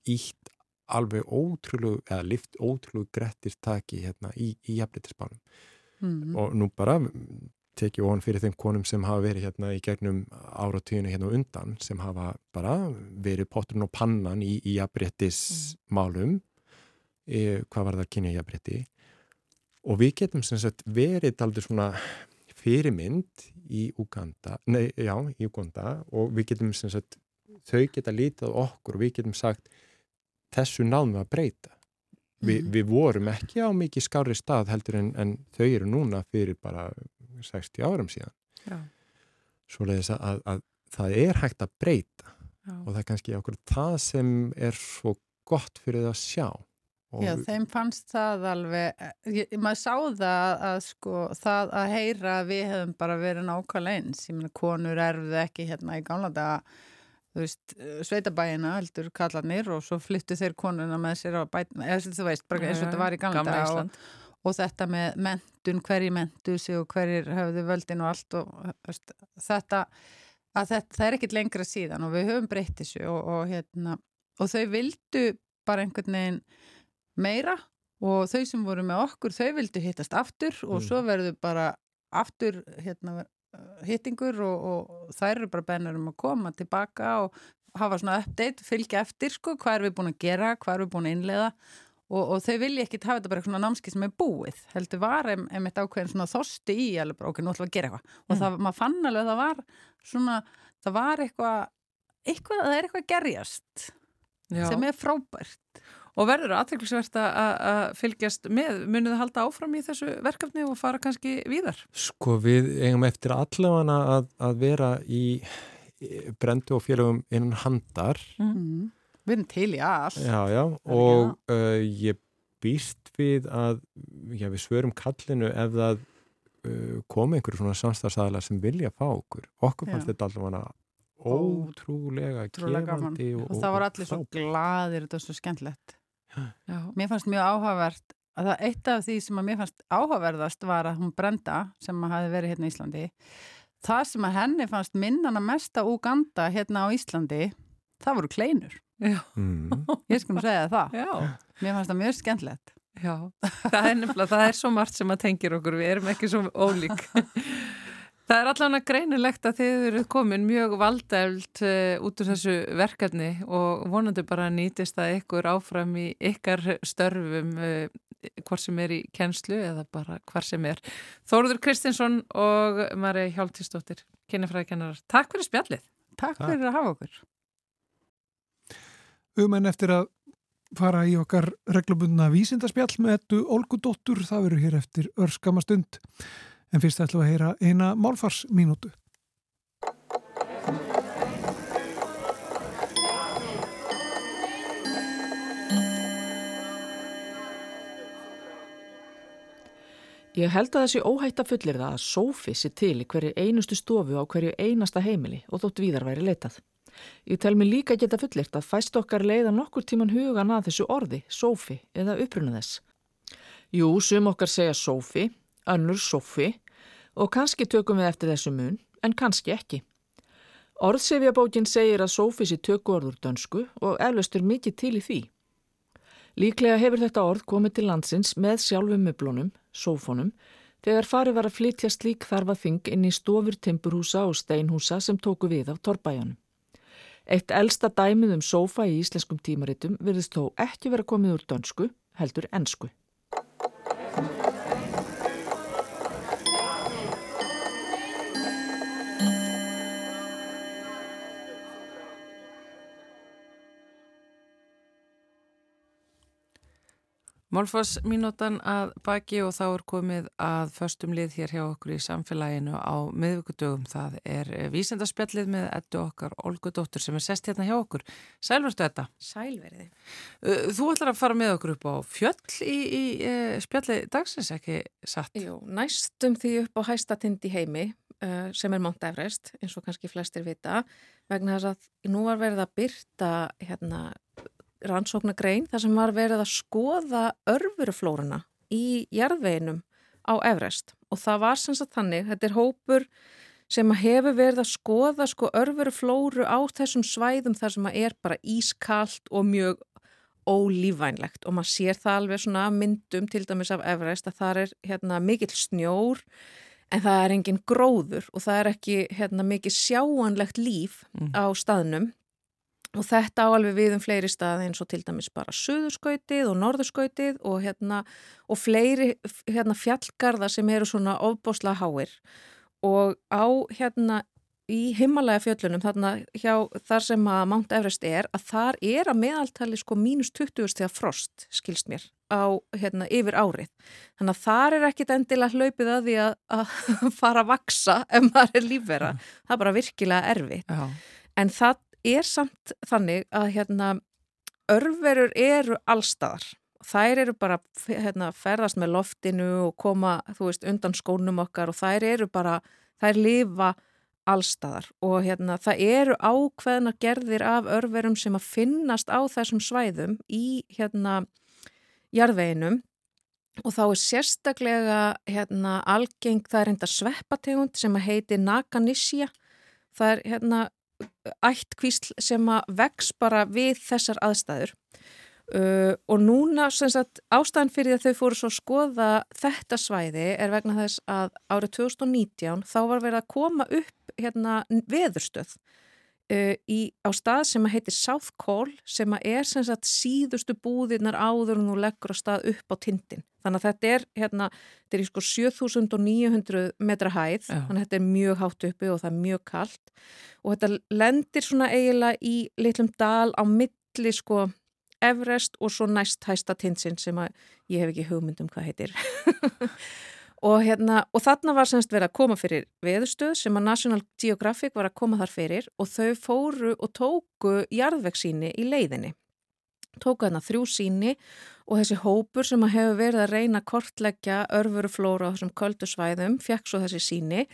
ítt alveg ótrúlegu eða lift ótrúlegu grettir taki hérna í, í jafnleitisbánum mm. og nú bara tekið ofan fyrir þeim konum sem hafa verið hérna í gegnum áratíðinu hérna undan sem hafa bara verið potturinn og pannan í, í jafnbrettismálum e, hvað var það að kynja jafnbretti og við getum sem sagt verið aldrei svona fyrirmynd í Uganda, nei, já, í Uganda og við getum sem sagt þau geta lítið okkur og við getum sagt þessu náðum við að breyta. Vi, mm. Við vorum ekki á mikið skári stað heldur en, en þau eru núna fyrir bara 60 árum síðan. Já. Svo leiðis að, að, að það er hægt að breyta Já. og það er kannski okkur það sem er svo gott fyrir það að sjá. Já, þeim fannst það alveg, ég, maður sá það að sko, það að heyra að við hefum bara verið nákvæmlega eins, ég meina konur erfðu ekki hérna í gamla daga þú veist, eh, sveitabæina heldur kallanir og svo flyttu þeir konuna með sér á bæina, eða þú veist, bara eins og þetta var í gamla og, og þetta með mentun, hverji mentu sig og hverjir höfðu völdin og allt og þetta, þetta það er ekkit lengra síðan og við höfum breytt þessu og, og hérna, og þau vildu bara einhvern veginn meira og þau sem voru með okkur, þau vildu hittast aftur og mm. svo verður bara aftur hérna hittingur og, og þær eru bara bennur um að koma tilbaka og hafa svona update, fylgja eftir sko, hvað er við búin að gera, hvað er við búin að innlega og, og þau vilja ekki hafa þetta bara svona námski sem er búið, heldur var einmitt ákveðin svona þosti í alveg bara okkur, nú ætlum að gera eitthvað og mm. það, maður fann alveg að það var svona, það var eitthvað eitthvað, það er eitthvað gerjast Já. sem er frábært Og verður aðtæklusvert að fylgjast með, munið það halda áfram í þessu verkefni og fara kannski víðar? Sko við eigum eftir allavega að, að vera í brendu og félagum innan handar. Mm. Við erum til í allt. Já, já, og uh, ég býst við að já, við svörum kallinu ef það uh, komi einhverju svona samstagsæðala sem vilja fá okkur. Okkur fannst þetta allavega ótrúlega gefandi og, og það voru allir svo gladir þetta er svo skemmtlegt Já. Mér fannst mjög áhugavert að það eitt af því sem að mér fannst áhugaverðast var að hún Brenda sem hafi verið hérna í Íslandi það sem að henni fannst minnana mesta Uganda hérna á Íslandi það voru kleinur mm. ég skulum segja það Já. mér fannst það mjög skemmtlegt Já, það er nefnilega, það er svo margt sem að tengir okkur, við erum ekki svo ólík Það er allavega greinilegt að þið eru komin mjög valdælt uh, eh, út úr þessu verkefni og vonandi bara nýtist að ykkur áfram í ykkar störfum uh, hvort sem er í kennslu eða bara hvar sem er. Þóruður Kristinsson og Marja Hjálptísdóttir, kynifræðikennarar. Takk fyrir spjallið. Takk fyrir að hafa okkur. Um en eftir að fara í okkar reglubundna vísindarspjall með ettu Olgu Dóttur, það verður hér eftir örskama stund. En fyrst ætlum við að heyra eina málfarsminútu. Ég held að þessi óhætt að fullir það að sófi sér til í hverju einustu stofu á hverju einasta heimili og þótt víðar væri leitað. Ég tel mér líka geta fullirt að fæst okkar leiða nokkur tíman hugan að þessu orði, sófi eða uppruna þess. Jú, sum okkar segja sófi, önnur sófi og kannski tökum við eftir þessu mun, en kannski ekki. Orðsefjabókin segir að Sófísi tökur orður dönsku og eflaustur mikið til í því. Líklega hefur þetta orð komið til landsins með sjálfum möblunum, sófónum, þegar farið var að flytja slík þarfa þing inn í stofur, timburhúsa og steinhúsa sem tóku við af torrbæjanum. Eitt elsta dæmið um sófa í íslenskum tímaritum virðist þó ekki vera komið úr dönsku, heldur ennsku. Málfarsminútan að baki og þá er komið að förstum lið hér hjá okkur í samfélaginu á miðvíkudögum. Það er vísendarspjallið með ettu okkar Olgu Dóttur sem er sest hérna hjá okkur. Sælverstu þetta? Sælverði. Þú ætlar að fara með okkur upp á fjöll í, í spjallið dagsins, ekki satt? Jú, næstum því upp á hæstatind í heimi sem er Mount Everest, eins og kannski flestir vita, vegna þess að nú var verið að byrta hérna rannsóknagrein þar sem var verið að skoða örfuruflórunna í jarðveginum á Everest. Og það var sem sagt þannig, þetta er hópur sem hefur verið að skoða sko örfuruflóru á þessum svæðum þar sem er bara ískalt og mjög ólífvænlegt. Og maður sér það alveg svona myndum til dæmis af Everest að það er hérna mikill snjór en það er engin gróður og það er ekki hérna, mikið sjáanlegt líf Mm. á staðnum og þetta á alveg við um fleiri staði eins og til dæmis bara suðurskautið og norðurskautið og, hérna, og fleiri hérna, fjallgarða sem eru svona ofbosla háir. Og á hérna í himmalega fjöllunum þarna hjá þar sem að Mount Everest er að þar er að meðaltali sko mínus 20 stegar frost skilst mér á hérna yfir árið. Þannig að þar er ekkit endilega hlaupið að því að, að fara að vaksa ef maður er lífvera. Það er bara virkilega erfitt. Já. en það er samt þannig að hérna örverur eru allstaðar þær eru bara hérna, ferðast með loftinu og koma veist undan skónum okkar og þær eru bara þær lifa allstaðar og hérna það eru ákveðna gerðir af örverum sem að finnast á þessum svæðum í hérna jarðveginum. Og þá er sérstaklega hérna algeng það er enda sveppategund sem að heiti Nakanissia það er hérna ættkvísl sem að vex bara við þessar aðstæður. Uh, og núna sagt ástæðan fyrir að þau fóru svo að skoða þetta svæði er vegna þess að árið 2019 þá var verið að koma upp hérna veðurstöð uh, í, á stað sem heitir South Call sem er sem sagt síðustu búðirnar áður en þú leggur á stað upp á tindin. Þannig að þetta er hérna, þetta er í sko 7900 metra hæð, Já. þannig að þetta er mjög hátt uppi og það er mjög kallt og þetta lendir svona eiginlega í litlum dal á milli sko Everest og svo næst hæsta tinsin sem að ég hef ekki hugmynd um hvað heitir. og, hérna, og þarna var semst verið að koma fyrir veðustöð sem að National Geographic var að koma þar fyrir og þau fóru og tóku jarðvegsíni í leiðinni. Tóku þarna þrjú síni og þessi hópur sem að hefur verið að reyna að kortleggja örfuruflóra á þessum köldu svæðum fekk svo þessi síni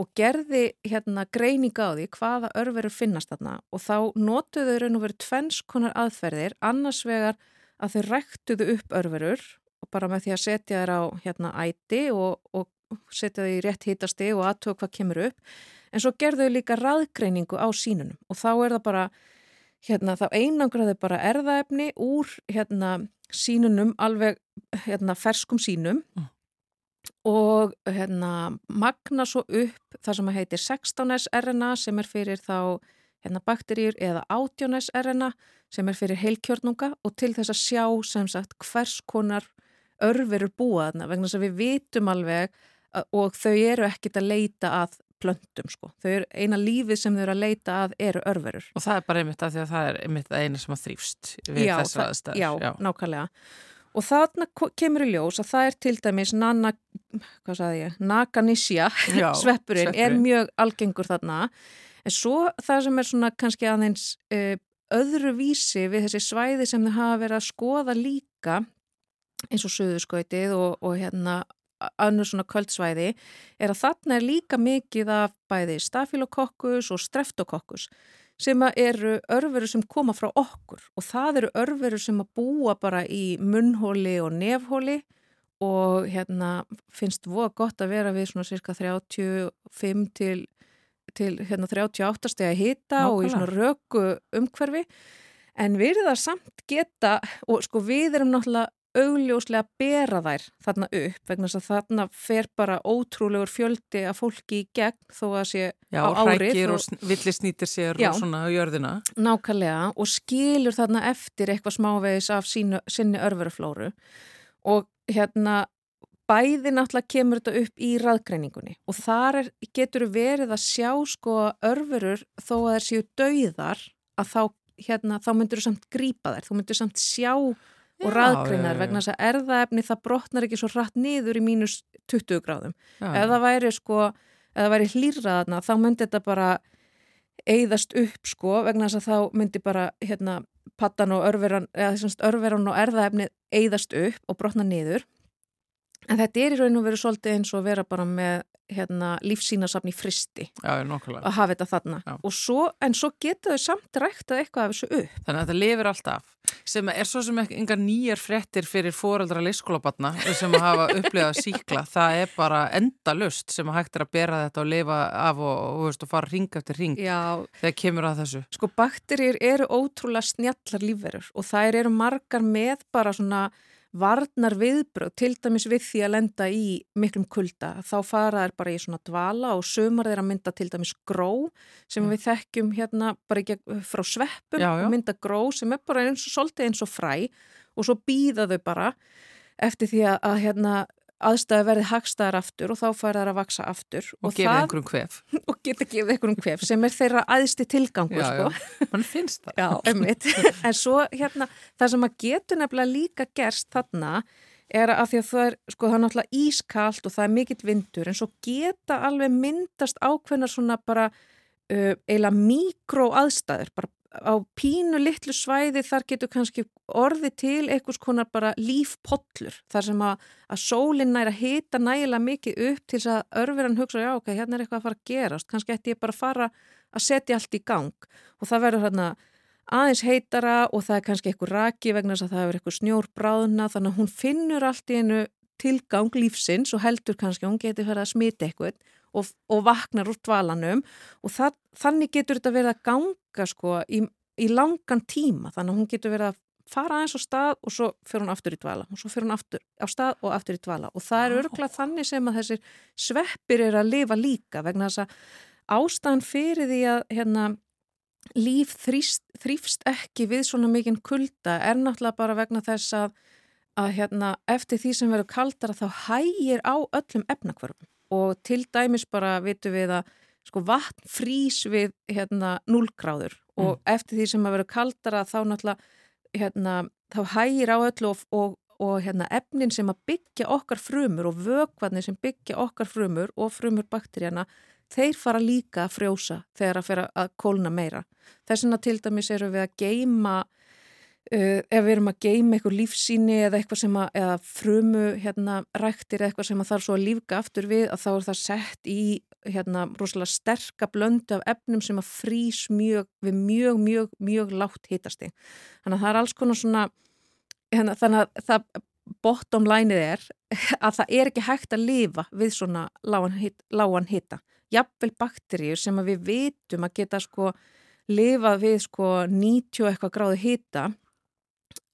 og gerði hérna greininga á því hvaða örfurur finnast þarna og þá notuðu þau raun og verið tvenns konar aðferðir annars vegar að þau ræktuðu upp örfurur og bara með því að setja þær á hérna æti og, og setja þau í rétt hítasti og aðtöku hvað kemur upp en svo gerðu þau líka raðgreiningu á sínunum og þá er það bara hérna þá einangraðu bara erðaefni úr hérna sínunum alveg hérna ferskum sínum Mm. og hérna magna svo upp það sem heitir 16S RNA sem er fyrir þá hérna bakteríur eða 18S RNA sem er fyrir heilkjörnunga og til þess að sjá sem sagt hvers konar örverur búa þarna vegna þess að við vitum alveg að, og þau eru ekkit að leita að plöntum sko. Þau eru eina lífið sem þau eru að leita að eru örverur. Og það er bara einmitt að því að það er einmitt það eina sem að þrýfst við Já, það- aðstæður. Já, nákvæmlega. Og þarna kemur í ljós að það er til dæmis nana, hvað sagði ég, nakanisja, Já, sveppurinn, er mjög algengur þarna. En svo það sem er svona kannski aðeins uh, öðru vísi við þessi svæði sem þau hafa verið að skoða líka eins og söðuskautið og, og hérna önnur svona kvöldsvæði er að þarna er líka mikið af bæði stafilokokkus og streptokokkus sem eru örverur sem koma frá okkur og það eru örverur sem að búa bara í munnhóli og nefhóli og hérna finnst voða gott að vera við svona cirka 35 til, til hérna 38 steg að hita og í svona röku umhverfi. En við það samt geta og sko við erum náttúrulega augljóslega að bera þær þarna upp vegna þess að þarna fer bara ótrúlegur fjöldi af fólki í gegn þó að sé Já, á árið hrækir og- og villi snýtir sér Já. og svona á jörðina. Nákvæmlega og skilur þarna eftir eitthvað smávegis af sínu, sinni örveruflóru og hérna bæði náttúrulega kemur þetta upp í raðgreiningunni og þar er, getur verið að sjá sko örverur þó að þær séu dauðar að þá, hérna, þá myndur þú samt grípa þær, þú myndur samt sjá og já. vegna þess að erðaefni það brotnar ekki svo rætt niður í mínus 20 gráðum Já. ef það væri sko, ef það væri hlýrraðna þá myndi þetta bara eigðast upp sko vegna þess að þá myndi bara hérna pattan og örveran eða þessast örveran og erðaefni eigðast upp og brotna niður en þetta er í raun og veru svolítið eins og að vera bara með hérna lífsýnasafn í fristi. Já, að hafa þetta þarna. Svo, en svo geta þau samt ræktað eitthvað af þessu upp. Þannig að þetta lifir alltaf. Sem er svo sem engar nýjar frettir fyrir foreldra leyskólabatna sem að hafa upplifað síkla. Það er bara enda lust sem að hægt er að bera þetta og lifa af og, og, veist, og fara ring eftir ring Já, þegar kemur að þessu. Sko bakterjur eru ótrúlega snjallar lífverur og þær eru margar með bara svona varnar viðbröð til dæmis við því að lenda í miklum kulda. Þá fara þær bara í svona dvala og sömur þeir að mynda til dæmis gró sem við þekkjum hérna bara ekki frá sveppum Já, já. mynda gró sem er bara eins og svolítið eins og fræ og svo býða þau bara eftir því að, að hérna aðstæði verði hagstæðar aftur og þá fara þær að vaksa aftur og gefa einhverjum hvef. og geta gefið einhverjum hvef sem er þeirra aðsti tilgangur Já, sko. mann finnst það. Já, en svo hérna, það sem að getur nefnilega líka gerst þarna er að því að það er, sko, það er náttúrulega ískalt og það er mikill vindur en svo geta alveg myndast ákveðnar svona bara uh, eiginlega mikró aðstæður, bara á pínu litlu svæði þar getur kannski orði til einhvers konar bara lífpollur þar sem að, að sólinn næra hita nægilega mikið upp til þess að örfyrir hugsa, já ok, hérna er eitthvað að fara að gerast. Kannski ætti ég bara að fara að setja allt í gang. Og það verður hérna aðeins heitara og það er kannski eitthvað raki vegna þess að það er eitthvað snjór bráðuna þannig að hún finnur allt í einu tilgang lífsins og heldur kannski að hún geti verið að smita eitthvað og, og vaknar úr dvalanum og það, þannig getur þetta verið að ganga sko í, í langan tíma. Þannig að hún getur verið að fara aðeins á stað og svo fyrir hún aftur í dvala. Og svo fyrir hún aftur á stað og aftur í dvala. Og það er örgulega þannig sem að þessir sveppir eru að lifa líka vegna þess að ástæðan fyrir því að hérna, líf þrýst, þrýfst ekki við svona mikinn kulda er náttúrulega bara vegna þess að, að hérna, eftir því sem verður kaldara þá hægir á öllum efnakvörfum og til dæmis bara vitum við að sko, vatn frýs við hérna, 0 gráður og eftir því sem að verður kaldara þá náttúrulega hérna, þá hægir á öllu og, og, og hérna, efnin sem að byggja okkar frumur og vökvarnir sem byggja okkar frumur og frumur bakteríana þeir fara líka að frjósa þegar að fyrir að kólna meira. Þess vegna til dæmis eru við að geima, uh, ef við erum að geima eitthvað lífsýni eða eitthvað sem að, eða frumu hérna ræktir eitthvað sem að þarf svo að lífga aftur við að þá er það sett í hérna rosalega sterka blöndu af efnum sem að frýs mjög við mjög, mjög, mjög látt hitasti. Þannig að það er alls konar svona, hérna, þannig að það bottom lineið er að það er ekki hægt að lifa við svona lágan, hit, lágan hita jafnvel bakteríur sem að við vitum að geta sko lifað við sko 90 eitthvað gráðu hita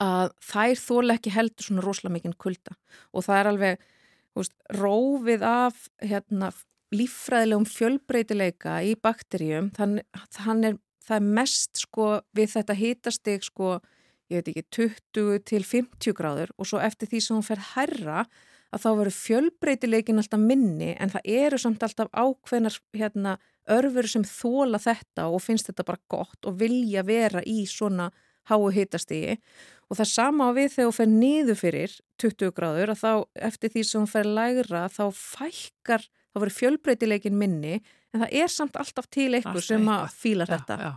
að þær þóla ekki heldur svona rosalega mikinn kulda. Og það er alveg veist, rófið af hérna, líffræðilegum fjölbreytileika í bakteríum. Þann, þann er, það er mest sko við þetta hitastig sko ég veit ekki 20 til 50 gráður. Og svo eftir því sem hún fer herra að þá veru fjölbreytileikin alltaf minni en það eru samt alltaf ákveðnar hérna, örfur sem þóla þetta og finnst þetta bara gott og vilja vera í svona háu hitastígi og það sama á við þegar þú fer niður fyrir 20 gráður að þá eftir því sem þú fer lægra þá fækkar, þá verður fjölbreytileikin minni en það er samt alltaf til eitthvað Alltaf sem að eitthvað. fílar Já, þetta. já.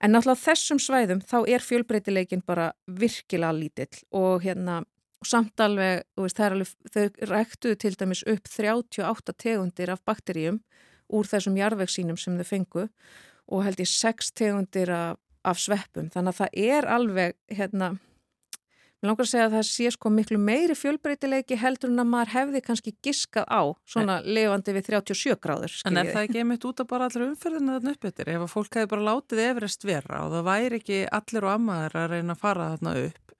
En náttúrulega þessum svæðum þá er fjölbreytileikin bara virkilega lítill og hérna samt alveg, veist, alveg, þau ræktuðu til dæmis upp 38 tegundir af bakteríum úr þessum jarðvegsínum sem þau fengu og held ég 6 tegundir af, af sveppum. Þannig að það er alveg, hérna, mér langar að segja að það sé sko miklu meiri fjölbreytileiki heldur en að maður hefði kannski giskað á svona lifandi við 37 gráður. En er skiljiði. það ekki einmitt út af bara allir umferðinu þarna upp yfir? Ef að fólk hefði bara látið Everest vera og það væri ekki allir og ammaður að reyna að fara þarna upp,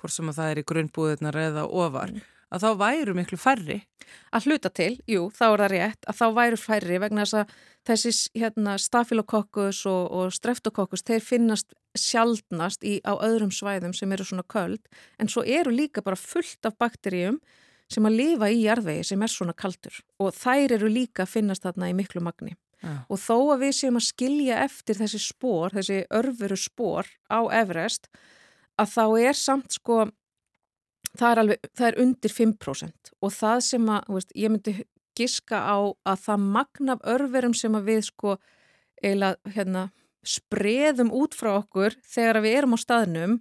hvort sem að það er í grunnbúðirnar eða ofar, að þá væru miklu færri. að hluta til, jú, þá er það rétt að þá væru færri vegna þess að þessi hérna, stafilokokkus og, og streptokokkus, þeir finnast sjaldnast í, á öðrum svæðum sem eru svona köld, en svo eru líka bara fullt af bakteríum sem að lifa í jarðvegi sem er svona kaldur og þær eru líka að finnast þarna í miklu magni. Já. Og þó að við séum að skilja eftir þessi spór, þessi örfuru spór á Everest, að þá er samt sko það er, alveg, það er undir 5% og það sem að, veist, ég myndi giska á að það magnaf örverum sem að við sko eiginlega hérna spreðum út frá okkur þegar við erum á staðnum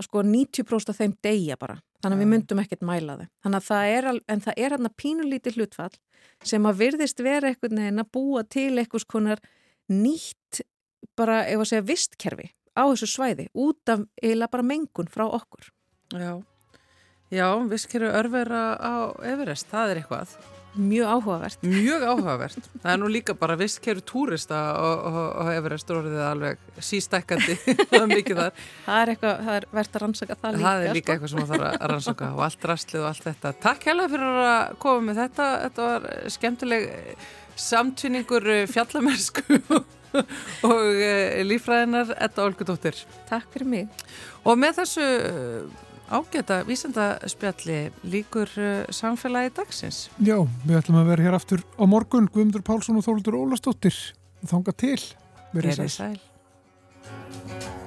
að sko 90% af þeim deyja bara. Þannig að við myndum ekkert mæla þau. Þannig að það er, en það er hérna pínulítið hlutfall sem að virðist vera einhvern veginn að búa til einhvers konar nýtt bara, ef að segja, vistkerfi á þessu svæði út af eiginlega bara mengun frá okkur. Já, já, visskeru örvera á Everest, það er eitthvað. Mjög áhugavert. Mjög áhugavert. Það er nú líka bara visskeru túrista og, og, og Everest orðið alveg sístækandi það er mikið þar. Það er, eitthvað, það er verðt að rannsaka það líka. Það er líka sko. eitthvað sem það þarf að rannsaka og allt rastlið og allt þetta. Takk hella fyrir að koma með þetta. Þetta var skemmtileg samtvinningur fjallamennsku og lífræðinar Etta Olgudóttir. Takk fyrir mig. Og með þessu ágæta vísendaspjalli líkur eh, samfélagi dagsins. Já, við ætlum að vera hér aftur á morgun, Guðmundur Pálsson og Þóldur Ólastóttir. Þánga til. Verið sæl. sæl.